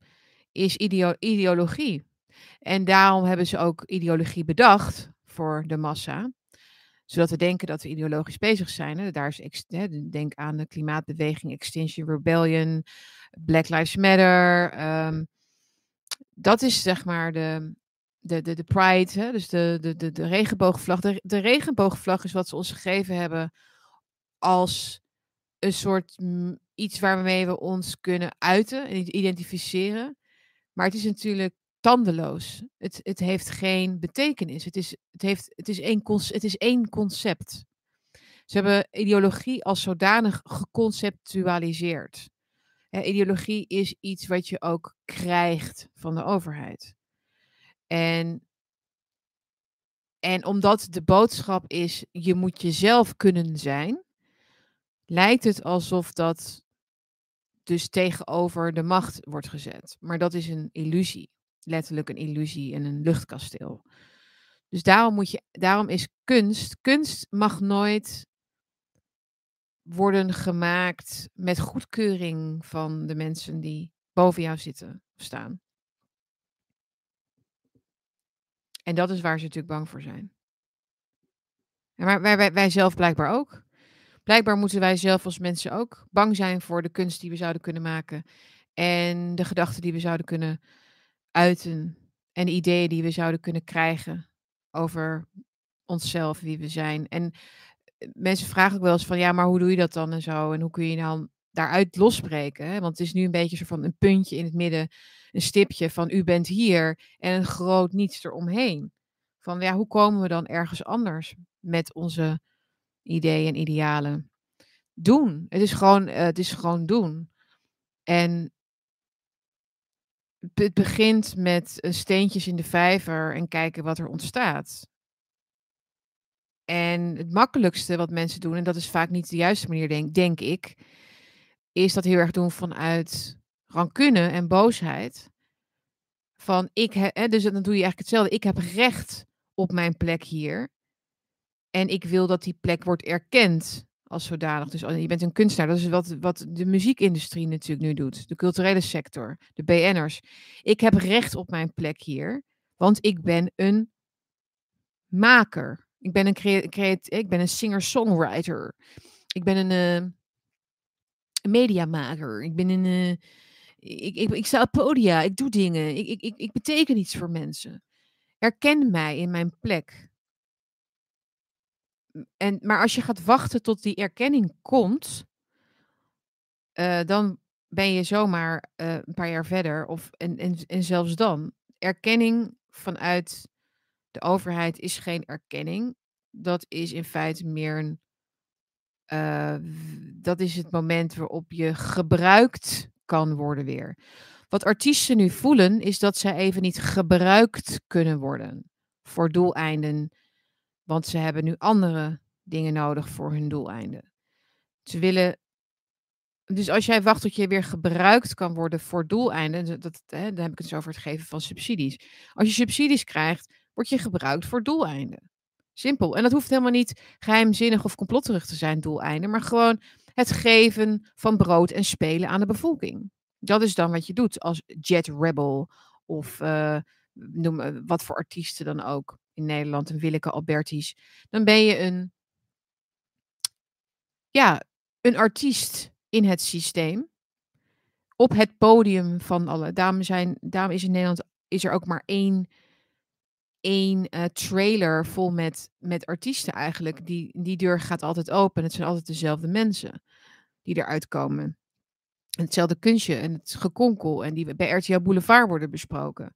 Is ideo ideologie. En daarom hebben ze ook ideologie bedacht voor de massa. Zodat we denken dat we ideologisch bezig zijn. Hè. Daar is, hè, denk aan de klimaatbeweging, Extinction Rebellion, Black Lives Matter. Um, dat is zeg maar de, de, de, de pride, hè? dus de, de, de, de regenboogvlag. De regenboogvlag is wat ze ons gegeven hebben als een soort iets waarmee we ons kunnen uiten en identificeren. Maar het is natuurlijk tandeloos. Het, het heeft geen betekenis. Het is, het heeft, het, is één, het is één concept. Ze hebben ideologie als zodanig geconceptualiseerd. ideologie is iets wat je ook krijgt van de overheid. En, en omdat de boodschap is, je moet jezelf kunnen zijn, lijkt het alsof dat dus tegenover de macht wordt gezet. Maar dat is een illusie. Letterlijk een illusie en een luchtkasteel. Dus daarom, moet je, daarom is kunst. Kunst mag nooit worden gemaakt met goedkeuring van de mensen die boven jou zitten of staan. En dat is waar ze natuurlijk bang voor zijn. Maar wij, wij, wij zelf blijkbaar ook. Blijkbaar moeten wij zelf als mensen ook bang zijn voor de kunst die we zouden kunnen maken. En de gedachten die we zouden kunnen uiten. En de ideeën die we zouden kunnen krijgen over onszelf, wie we zijn. En eh, mensen vragen ook wel eens van, ja, maar hoe doe je dat dan en zo? En hoe kun je dan daaruit losbreken? Want het is nu een beetje zo van een puntje in het midden, een stipje van u bent hier en een groot niets eromheen. Van ja, hoe komen we dan ergens anders met onze ideeën en idealen. Doen. Het is gewoon, uh, het is gewoon doen. En het begint met uh, steentjes in de vijver en kijken wat er ontstaat. En het makkelijkste wat mensen doen, en dat is vaak niet de juiste manier, denk, denk ik, is dat heel erg doen vanuit rancune en boosheid. Van ik, hè, dus dan doe je eigenlijk hetzelfde. Ik heb recht op mijn plek hier. En ik wil dat die plek wordt erkend als zodanig. Dus oh, je bent een kunstenaar. Dat is wat, wat de muziekindustrie natuurlijk nu doet. De culturele sector, de BN'ers. Ik heb recht op mijn plek hier, want ik ben een maker. Ik ben een, creat ik ben een singer-songwriter. Ik ben een, uh, mediamaker. Ik ben een... Uh, ik, ik, ik sta op podia, ik doe dingen. Ik, ik, ik, ik beteken iets voor mensen. Erken mij in mijn plek en, maar als je gaat wachten tot die erkenning komt, uh, dan ben je zomaar uh, een paar jaar verder. Of, en, en, en zelfs dan. Erkenning vanuit de overheid is geen erkenning. Dat is in feite meer een. Uh, dat is het moment waarop je gebruikt kan worden weer. Wat artiesten nu voelen, is dat zij even niet gebruikt kunnen worden voor doeleinden want ze hebben nu andere dingen nodig voor hun doeleinden. Ze willen. Dus als jij wacht tot je weer gebruikt kan worden voor doeleinden, dat, hè, dan heb ik het zo over het geven van subsidies. Als je subsidies krijgt, word je gebruikt voor doeleinden. Simpel. En dat hoeft helemaal niet geheimzinnig of complotterig te zijn, doeleinden, maar gewoon het geven van brood en spelen aan de bevolking. Dat is dan wat je doet als Jet Rebel of uh, noem wat voor artiesten dan ook in Nederland, een Willeke Albertis. Dan ben je een, ja, een artiest in het systeem. Op het podium van alle. Daarom, zijn, daarom is in Nederland is er ook maar één, één uh, trailer vol met, met artiesten eigenlijk. Die, die deur gaat altijd open. Het zijn altijd dezelfde mensen die eruit komen. En hetzelfde kunstje en het gekonkel. En die bij RTL Boulevard worden besproken.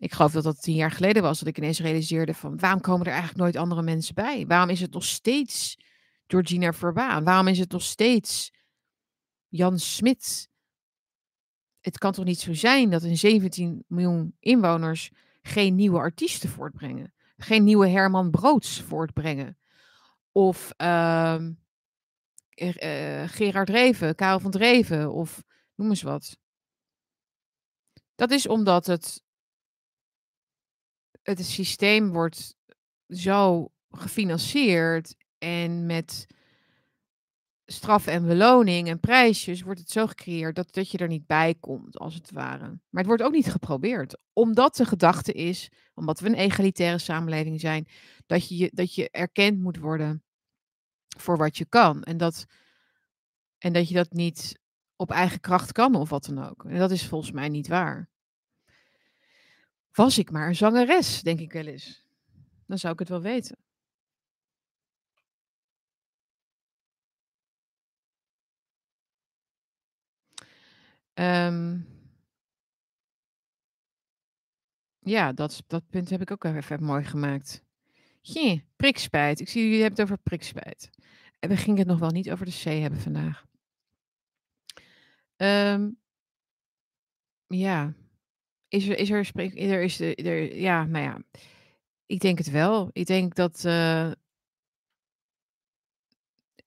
Ik geloof dat dat tien jaar geleden was dat ik ineens realiseerde van waarom komen er eigenlijk nooit andere mensen bij? Waarom is het nog steeds Georgina Verbaan? Waarom is het nog steeds Jan Smit? Het kan toch niet zo zijn dat in 17 miljoen inwoners geen nieuwe artiesten voortbrengen? Geen nieuwe Herman Broods voortbrengen? Of uh, Gerard Reven, Karel van Dreven of noem eens wat. Dat is omdat het het systeem wordt zo gefinancierd en met straf en beloning en prijsjes wordt het zo gecreëerd dat, dat je er niet bij komt, als het ware. Maar het wordt ook niet geprobeerd, omdat de gedachte is, omdat we een egalitaire samenleving zijn, dat je, dat je erkend moet worden voor wat je kan. En dat, en dat je dat niet op eigen kracht kan of wat dan ook. En dat is volgens mij niet waar. Was ik maar een zangeres, denk ik wel eens. Dan zou ik het wel weten. Um, ja, dat, dat punt heb ik ook even mooi gemaakt. Jee, prikspijt. Ik zie jullie hebben het over prikspijt. En we gingen het nog wel niet over de C hebben vandaag. Um, ja, is er, is er, spreek, er is de, er, ja, nou ja, ik denk het wel. Ik denk dat, uh,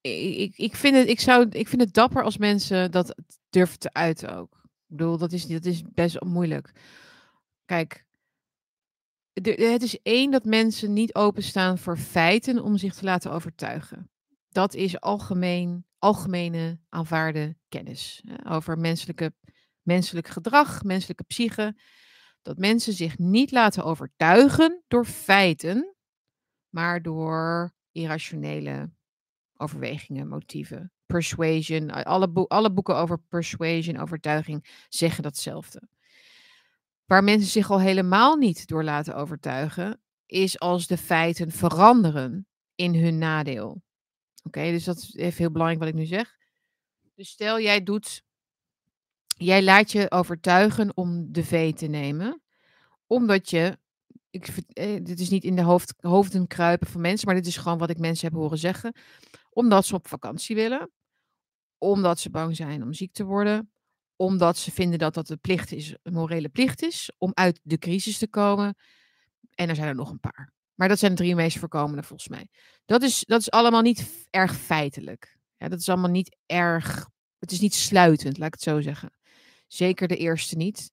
ik, ik, vind het, ik, zou, ik vind het dapper als mensen dat durven te uiten ook. Ik bedoel, dat is, dat is best moeilijk. Kijk, het is één dat mensen niet openstaan voor feiten om zich te laten overtuigen. Dat is algemeen, algemene aanvaarde kennis over menselijke menselijk gedrag, menselijke psyche, dat mensen zich niet laten overtuigen door feiten, maar door irrationele overwegingen, motieven. Persuasion, alle, alle boeken over persuasion, overtuiging, zeggen datzelfde. Waar mensen zich al helemaal niet door laten overtuigen, is als de feiten veranderen in hun nadeel. Oké, dus dat is even heel belangrijk wat ik nu zeg. Dus stel jij doet Jij laat je overtuigen om de V te nemen, omdat je, ik, eh, dit is niet in de hoofd, hoofden kruipen van mensen, maar dit is gewoon wat ik mensen heb horen zeggen, omdat ze op vakantie willen, omdat ze bang zijn om ziek te worden, omdat ze vinden dat dat een plicht is, een morele plicht is, om uit de crisis te komen. En er zijn er nog een paar. Maar dat zijn de drie meest voorkomende volgens mij. Dat is, dat is allemaal niet erg feitelijk. Ja, dat is allemaal niet erg. Het is niet sluitend, laat ik het zo zeggen. Zeker de eerste niet.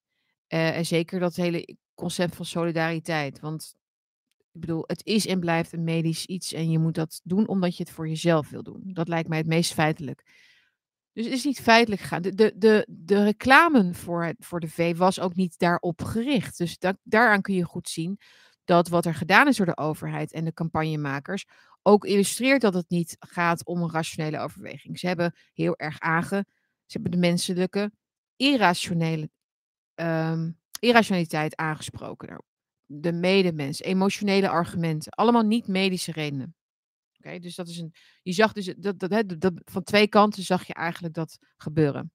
Uh, en zeker dat hele concept van solidariteit. Want ik bedoel, het is en blijft een medisch iets. En je moet dat doen omdat je het voor jezelf wil doen. Dat lijkt mij het meest feitelijk. Dus het is niet feitelijk gegaan. De, de, de, de reclame voor, voor de V was ook niet daarop gericht. Dus daaraan kun je goed zien dat wat er gedaan is door de overheid en de campagnemakers ook illustreert dat het niet gaat om een rationele overweging. Ze hebben heel erg aange, ze hebben de menselijke irrationele, um, irrationaliteit aangesproken. De medemens, emotionele argumenten, allemaal niet medische redenen. Oké, dus dat is een. Je zag dus dat, dat, dat, van twee kanten zag je eigenlijk dat gebeuren.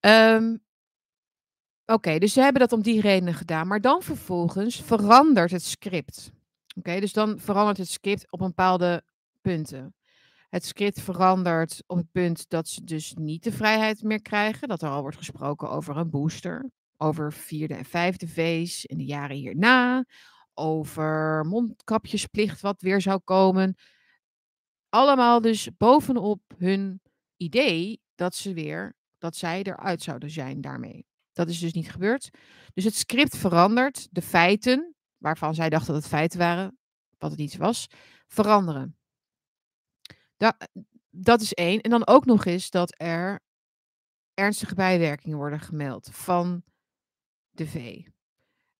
Um, Oké, dus ze hebben dat om die redenen gedaan. Maar dan vervolgens verandert het script. Oké, dus dan verandert het script op bepaalde punten. Het script verandert op het punt dat ze dus niet de vrijheid meer krijgen. Dat er al wordt gesproken over een booster. Over vierde en vijfde V's in de jaren hierna. Over mondkapjesplicht wat weer zou komen. Allemaal dus bovenop hun idee dat ze weer, dat zij eruit zouden zijn daarmee. Dat is dus niet gebeurd. Dus het script verandert. De feiten, waarvan zij dachten dat het feiten waren, wat het niet was, veranderen. Da dat is één. En dan ook nog eens dat er ernstige bijwerkingen worden gemeld van de V.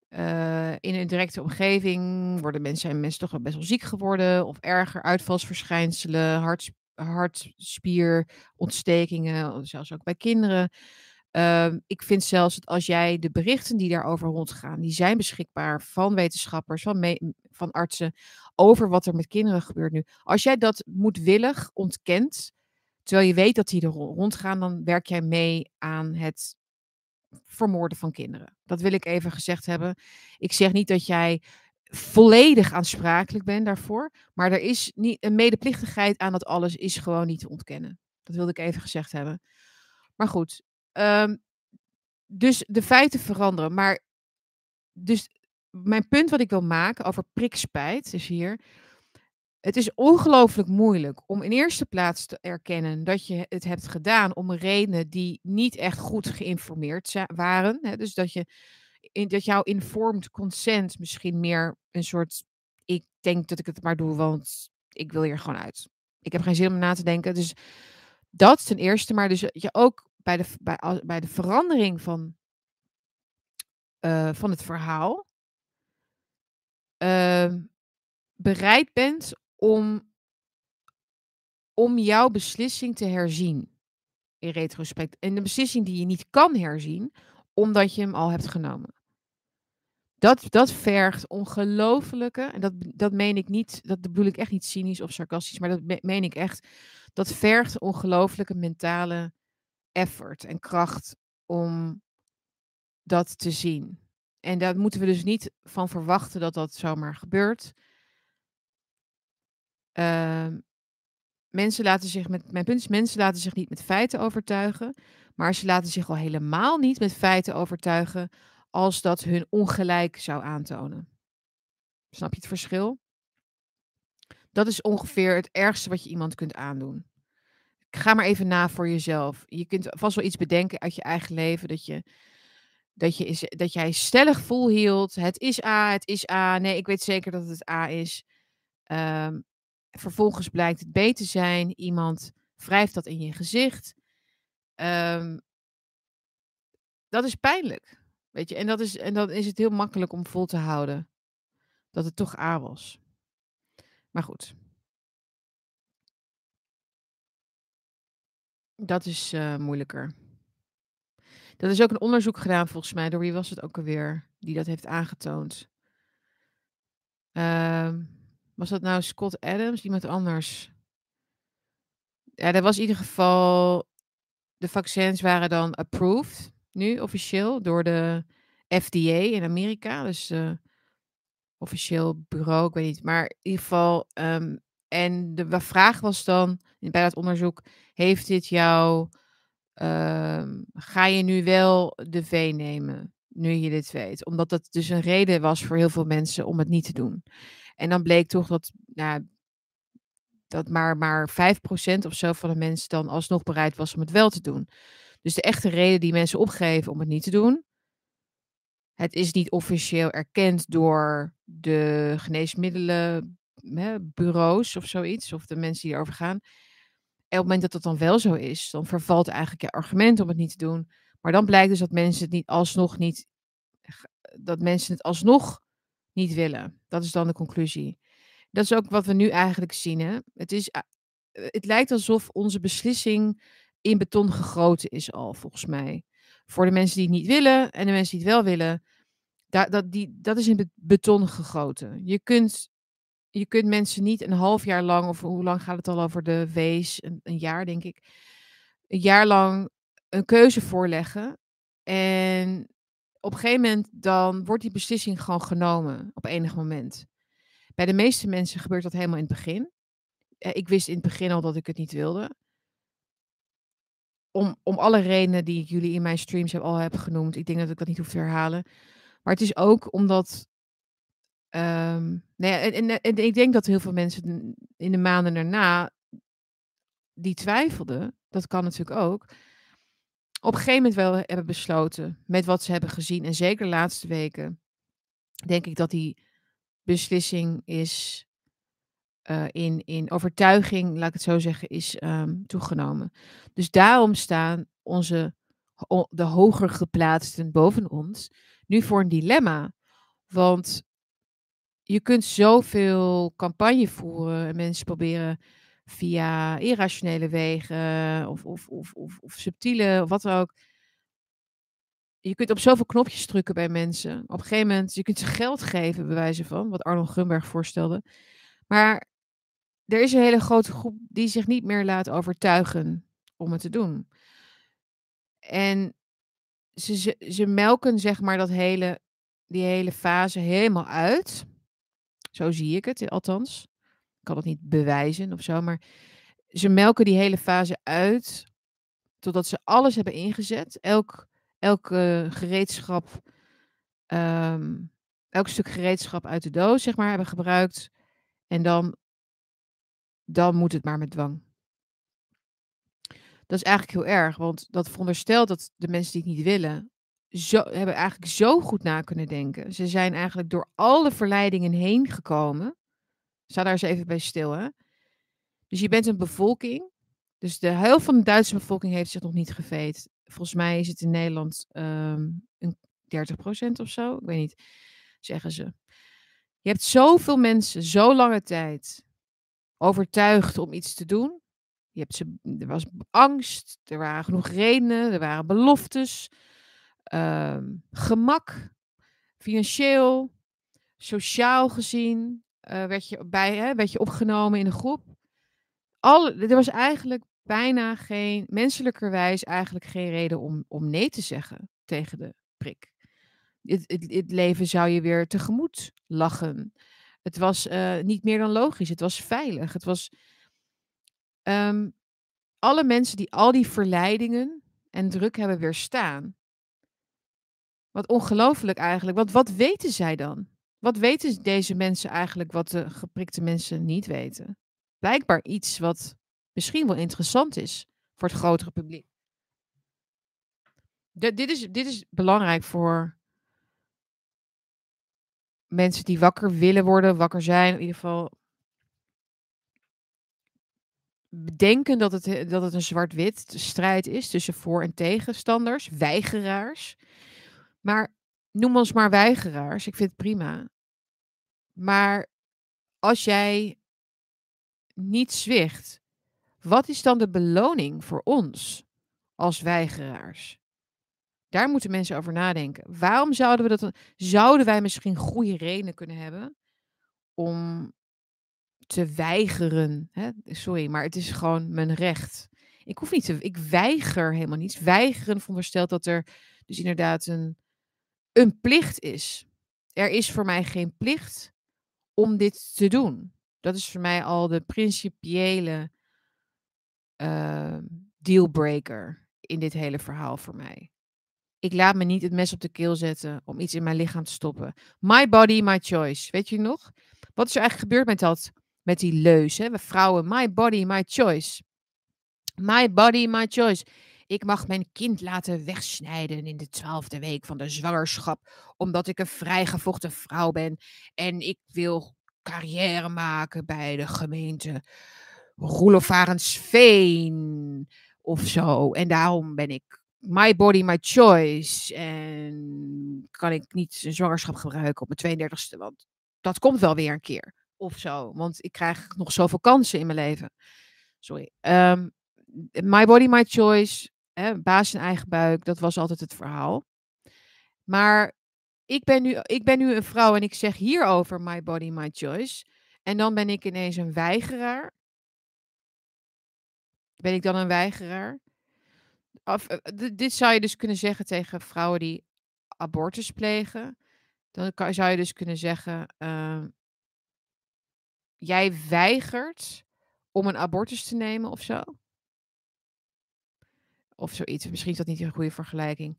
Uh, in een directe omgeving worden mensen, zijn mensen toch wel best wel ziek geworden. Of erger uitvalsverschijnselen, hart, hartspierontstekingen, zelfs ook bij kinderen. Uh, ik vind zelfs dat als jij de berichten die daarover rondgaan, die zijn beschikbaar van wetenschappers, van, van artsen, over wat er met kinderen gebeurt nu. Als jij dat moedwillig ontkent, terwijl je weet dat die er rondgaan, dan werk jij mee aan het vermoorden van kinderen. Dat wil ik even gezegd hebben. Ik zeg niet dat jij volledig aansprakelijk bent daarvoor, maar er is niet een medeplichtigheid aan dat alles is gewoon niet te ontkennen. Dat wilde ik even gezegd hebben. Maar goed, um, dus de feiten veranderen. Maar dus mijn punt wat ik wil maken over prikspijt is hier. Het is ongelooflijk moeilijk om in eerste plaats te erkennen dat je het hebt gedaan om redenen die niet echt goed geïnformeerd waren. Hè? Dus dat, je, dat jouw informed consent misschien meer een soort. Ik denk dat ik het maar doe, want ik wil hier gewoon uit. Ik heb geen zin om na te denken. Dus dat ten eerste. Maar dus je ook bij de, bij, bij de verandering van, uh, van het verhaal. Uh, bereid bent om, om jouw beslissing te herzien. In retrospect. En de beslissing die je niet kan herzien, omdat je hem al hebt genomen. Dat, dat vergt ongelofelijke, en dat, dat meen ik niet, dat bedoel ik echt niet cynisch of sarcastisch, maar dat meen ik echt. Dat vergt ongelofelijke mentale effort en kracht om dat te zien. En daar moeten we dus niet van verwachten dat dat zomaar gebeurt. Uh, mensen laten zich met, mijn punt mensen laten zich niet met feiten overtuigen, maar ze laten zich al helemaal niet met feiten overtuigen als dat hun ongelijk zou aantonen. Snap je het verschil? Dat is ongeveer het ergste wat je iemand kunt aandoen. Ga maar even na voor jezelf. Je kunt vast wel iets bedenken uit je eigen leven dat je dat, je, dat jij stellig volhield. Het is A, het is A. Nee, ik weet zeker dat het A is. Um, Vervolgens blijkt het B te zijn. Iemand wrijft dat in je gezicht. Um, dat is pijnlijk. Weet je, en, dat is, en dan is het heel makkelijk om vol te houden dat het toch A was. Maar goed. Dat is uh, moeilijker. Dat is ook een onderzoek gedaan volgens mij. Door wie was het ook alweer die dat heeft aangetoond? Um, was dat nou Scott Adams? Iemand anders? Ja, dat was in ieder geval. De vaccins waren dan approved, nu officieel, door de FDA in Amerika. Dus uh, officieel bureau, ik weet niet. Maar in ieder geval. Um, en de vraag was dan bij dat onderzoek: heeft dit jou. Um, ga je nu wel de V nemen? Nu je dit weet. Omdat dat dus een reden was voor heel veel mensen om het niet te doen. En dan bleek toch dat, nou, dat maar, maar 5% of zo van de mensen dan alsnog bereid was om het wel te doen. Dus de echte reden die mensen opgeven om het niet te doen. Het is niet officieel erkend door de geneesmiddelenbureaus of zoiets, of de mensen die erover gaan. En op het moment dat dat dan wel zo is, dan vervalt eigenlijk je argument om het niet te doen. Maar dan blijkt dus dat mensen het niet alsnog niet, dat mensen het alsnog niet willen. Dat is dan de conclusie. Dat is ook wat we nu eigenlijk zien. Hè? Het, is, eh, het lijkt alsof onze beslissing in beton gegoten is al, volgens mij. Voor de mensen die het niet willen en de mensen die het wel willen, dat, dat, die, dat is in beton gegoten. Je kunt, je kunt mensen niet een half jaar lang, of hoe lang gaat het al over de wees? Een, jaar, denk ik. Een jaar lang een keuze voorleggen. En op een gegeven moment dan wordt die beslissing gewoon genomen op enig moment. Bij de meeste mensen gebeurt dat helemaal in het begin. Eh, ik wist in het begin al dat ik het niet wilde. Om, om alle redenen die ik jullie in mijn streams heb, al heb genoemd. Ik denk dat ik dat niet hoef te herhalen. Maar het is ook omdat. Um, en, ik denk dat heel veel mensen in de maanden daarna. die twijfelden. Dat kan natuurlijk ook op een gegeven moment wel hebben besloten met wat ze hebben gezien. En zeker de laatste weken denk ik dat die beslissing is uh, in, in overtuiging, laat ik het zo zeggen, is um, toegenomen. Dus daarom staan onze, de hoger geplaatsten boven ons nu voor een dilemma. Want je kunt zoveel campagne voeren en mensen proberen via irrationele wegen of, of, of, of, subtiele of wat dan ook. Je kunt op zoveel knopjes drukken bij mensen. Op een gegeven moment, je kunt ze geld geven, bij wijze van, wat Arnold Grunberg voorstelde. Maar er is een hele grote groep die zich niet meer laat overtuigen om het te doen. En ze, ze, ze melken zeg maar dat hele, die hele fase helemaal uit. Zo zie ik het althans. Ik kan het niet bewijzen of zo, maar ze melken die hele fase uit totdat ze alles hebben ingezet. Elk, elk gereedschap, um, elk stuk gereedschap uit de doos, zeg maar, hebben gebruikt. En dan dan moet het maar met dwang. Dat is eigenlijk heel erg, want dat veronderstelt dat de mensen die het niet willen, zo, hebben eigenlijk zo goed na kunnen denken. Ze zijn eigenlijk door alle verleidingen heen gekomen. Sta daar eens even bij stil, hè. Dus je bent een bevolking. Dus de helft van de Duitse bevolking heeft zich nog niet geveed. Volgens mij is het in Nederland um, een 30% of zo. Ik weet niet, zeggen ze. Je hebt zoveel mensen, zo lange tijd, overtuigd om iets te doen. Je hebt ze, er was angst, er waren genoeg redenen, er waren beloftes, ehm, gemak, financieel, sociaal gezien uh, werd, je bij, hè, werd je opgenomen in een groep. Al, er was eigenlijk bijna geen, menselijkerwijs eigenlijk geen reden om, om nee te zeggen tegen de prik. Het, het, het leven zou je weer tegemoet lachen. Het was uh, niet meer dan logisch. Het was veilig. Het was. Um, alle mensen die al die verleidingen en druk hebben weerstaan. Wat ongelooflijk eigenlijk. Want wat weten zij dan? Wat weten deze mensen eigenlijk wat de geprikte mensen niet weten? Blijkbaar iets wat misschien wel interessant is voor het grotere publiek. Dit, is, dit is belangrijk voor mensen die wakker willen worden, wakker zijn, in ieder geval bedenken dat het, dat het een zwart-wit strijd is tussen voor- en tegenstanders, weigeraars. Maar noem ons maar weigeraars, ik vind het prima. Maar als jij niet zwicht, wat is dan de beloning voor ons als weigeraars? Daar moeten mensen over nadenken. Waarom zouden we dat? Zouden wij misschien goede redenen kunnen hebben om te weigeren? Hè? Sorry, maar het is gewoon mijn recht. Ik hoef niet te. Ik weiger helemaal niets. Weigeren veronderstelt dat er dus inderdaad een, een plicht is. Er is voor mij geen plicht om dit te doen. Dat is voor mij al de principiële uh, dealbreaker in dit hele verhaal voor mij. Ik laat me niet het mes op de keel zetten om iets in mijn lichaam te stoppen. My body, my choice. Weet je nog? Wat is er eigenlijk gebeurd met dat, met die leus? We vrouwen, my body, my choice. My body, my choice. Ik mag mijn kind laten wegsnijden in de twaalfde week van de zwangerschap, omdat ik een vrijgevochten vrouw ben en ik wil carrière maken bij de gemeente Roelofarensveen of zo. En daarom ben ik my body, my choice. En kan ik niet een zwangerschap gebruiken op mijn 32e, want dat komt wel weer een keer. Of zo, want ik krijg nog zoveel kansen in mijn leven. Sorry. Um, my body, my choice. Baas in eigen buik, dat was altijd het verhaal. Maar ik ben, nu, ik ben nu een vrouw en ik zeg hierover my body, my choice. En dan ben ik ineens een weigeraar. Ben ik dan een weigeraar? Uh, dit zou je dus kunnen zeggen tegen vrouwen die abortus plegen. Dan zou je dus kunnen zeggen: uh, Jij weigert om een abortus te nemen of zo. Of zoiets. Misschien is dat niet een goede vergelijking.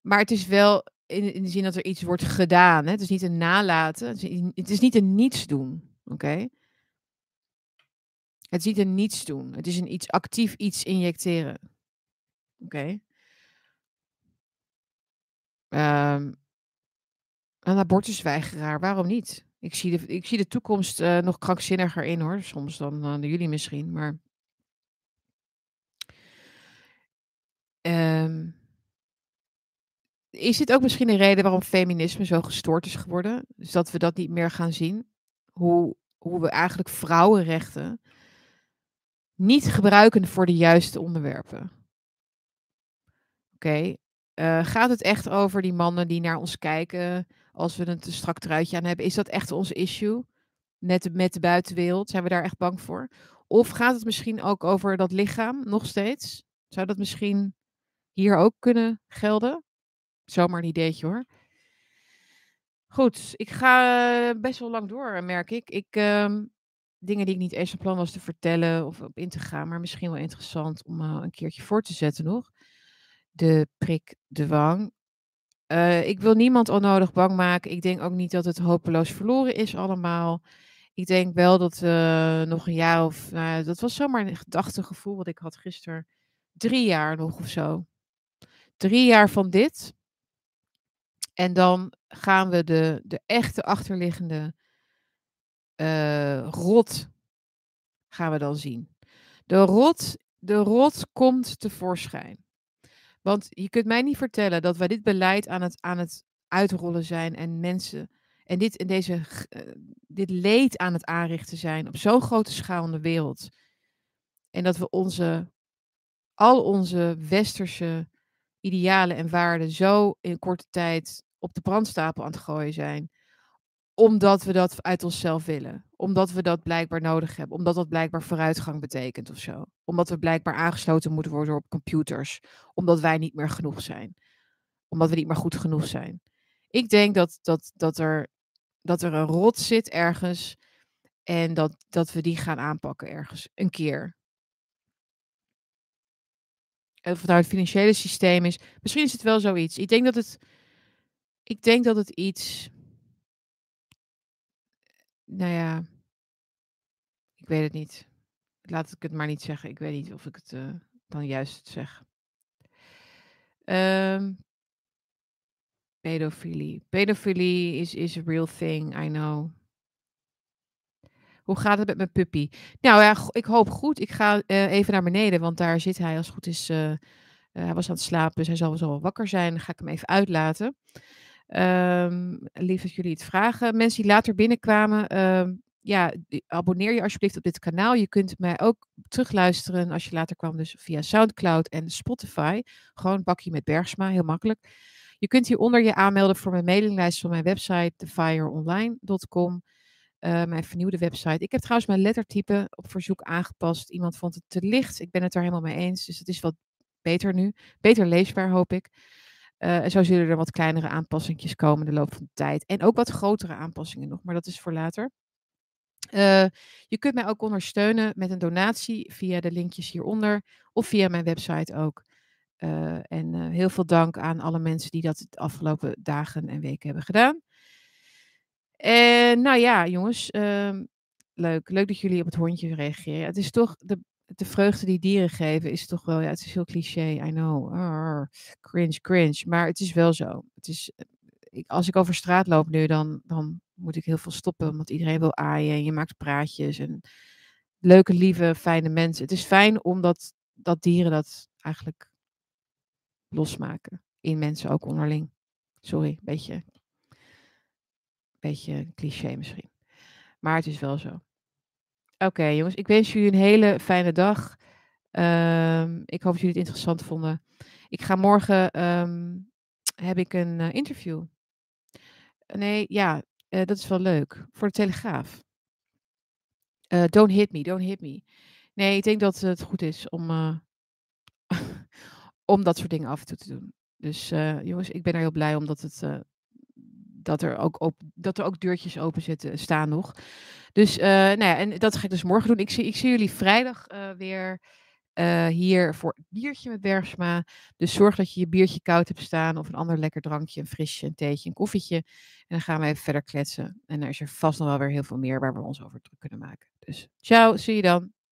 Maar het is wel in, in de zin dat er iets wordt gedaan. Hè? Het is niet een nalaten. Het is, het is niet een niets doen. Oké? Het is niet een niets doen. Het is een iets actief iets injecteren. Oké. Ehm, een abortusweigeraar, waarom niet? Ik zie de, ik zie de toekomst uh, nog krankzinniger in hoor, soms dan uh, jullie misschien, maar. Um, is dit ook misschien een reden waarom feminisme zo gestoord is geworden? Dus dat we dat niet meer gaan zien? Hoe, hoe we eigenlijk vrouwenrechten niet gebruiken voor de juiste onderwerpen. Oké, uh, gaat het echt over die mannen die naar ons kijken als we een te strak truitje aan hebben? Is dat echt ons issue? Net met de buitenwereld, zijn we daar echt bang voor? Of gaat het misschien ook over dat lichaam nog steeds? Zou dat misschien hier ook kunnen gelden? Zomaar een ideetje hoor. Goed, ik ga eh, best wel lang door, merk ik. Ik, um, dingen die ik niet eens van plan was te vertellen of op in te gaan, maar misschien wel interessant om uh, een keertje voor te zetten nog. De prik de wang. Ik wil niemand onnodig bang maken. Ik denk ook niet dat het hopeloos verloren is allemaal. Ik denk wel dat nog een jaar of, nou, dat was zomaar een gedachtegevoel wat ik had gisteren. Drie jaar nog of zo. Drie jaar van dit. En dan gaan we de, de echte achterliggende uh, rot gaan we dan zien. De rot, de rot komt tevoorschijn. Want je kunt mij niet vertellen dat wij dit beleid aan het, aan het uitrollen zijn en mensen en dit, in deze, uh, dit leed aan het aanrichten zijn op zo'n grote schaal in de wereld. En dat we onze, al onze westerse idealen en waarden zo in korte tijd op de brandstapel aan het gooien zijn omdat we dat uit onszelf willen. Omdat we dat blijkbaar nodig hebben. Omdat dat blijkbaar vooruitgang betekent of zo. Omdat we blijkbaar aangesloten moeten worden op computers. Omdat wij niet meer genoeg zijn. Omdat we niet meer goed genoeg zijn. Ik denk dat, dat, dat, er, dat er een rot zit ergens. En dat, dat we die gaan aanpakken ergens. Een keer. Of het nou het financiële systeem is. Misschien is het wel zoiets. Ik denk dat het. Ik denk dat het iets nou ja, ik weet het niet. Laat ik het maar niet zeggen. Ik weet niet of ik het uh, dan juist zeg. Um, pedofilie. Pedofilie is, is a real thing, I know. Hoe gaat het met mijn puppy? Nou ja, ik hoop goed. Ik ga uh, even naar beneden, want daar zit hij als het goed is. Uh, hij was aan het slapen, dus hij zal wel wakker zijn. Dan ga ik hem even uitlaten. Um, lief dat jullie het vragen. Mensen die later binnenkwamen, um, ja, abonneer je alsjeblieft op dit kanaal. Je kunt mij ook terugluisteren als je later kwam, dus via Soundcloud en Spotify. Gewoon bakje met Bergsma, heel makkelijk. Je kunt hieronder je aanmelden voor mijn mailinglijst van mijn website, thefireonline.com. Eh, mijn vernieuwde website. Ik heb trouwens mijn lettertype op verzoek aangepast. Iemand vond het te licht. Ik ben het er helemaal mee eens. Dus het is wat beter nu. Beter leesbaar, hoop ik. Uh, en zo zullen er wat kleinere aanpassingen komen in de loop van de tijd. En ook wat grotere aanpassingen nog, maar dat is voor later. Uh, je kunt mij ook ondersteunen met een donatie via de linkjes hieronder of via mijn website ook. En heel veel dank aan alle mensen die dat de afgelopen dagen en weken hebben gedaan. En nou ja, jongens, ehm, leuk. Leuk dat jullie op het hondje reageren. Het is toch de de vreugde die dieren geven is toch wel, ja, het is heel cliché, I know. Cringe, cringe. Maar het is wel zo. Het is, eh, ik, als ik over straat loop nu, dan, dan moet ik heel veel stoppen, omdat iedereen wil aaien en je maakt praatjes en leuke, lieve, fijne mensen. Het is fijn omdat dat dieren dat eigenlijk losmaken. In mensen ook onderling. Sorry, beetje, beetje cliché misschien. Maar het is wel zo. Oké, jongens, ik wens jullie een hele fijne dag. Um, ik hoop dat jullie het interessant vonden. Ik ga morgen um, heb ik een uh, interview. Nee, ja, uh, dat is wel leuk. Voor de Telegraaf. Uh, don't hit me, don't hit me. Nee, ik denk dat het goed is om, om dat soort dingen af en toe te doen. Dus jongens, ik ben er heel blij omdat het dat er ook, op, dat er ook deurtjes open zitten, staan nog. Dus uh, nou ja, en dat ga ik dus morgen doen. Ik zie, ik zie jullie vrijdag uh, weer uh, hier voor het biertje met Bergsma. Dus zorg dat je je biertje koud hebt staan of een ander lekker drankje, een frisje, een theetje, een koffietje. En dan gaan we even verder kletsen. En er is er vast nog wel weer heel veel meer waar we ons over druk kunnen maken. Dus ciao, zie je dan.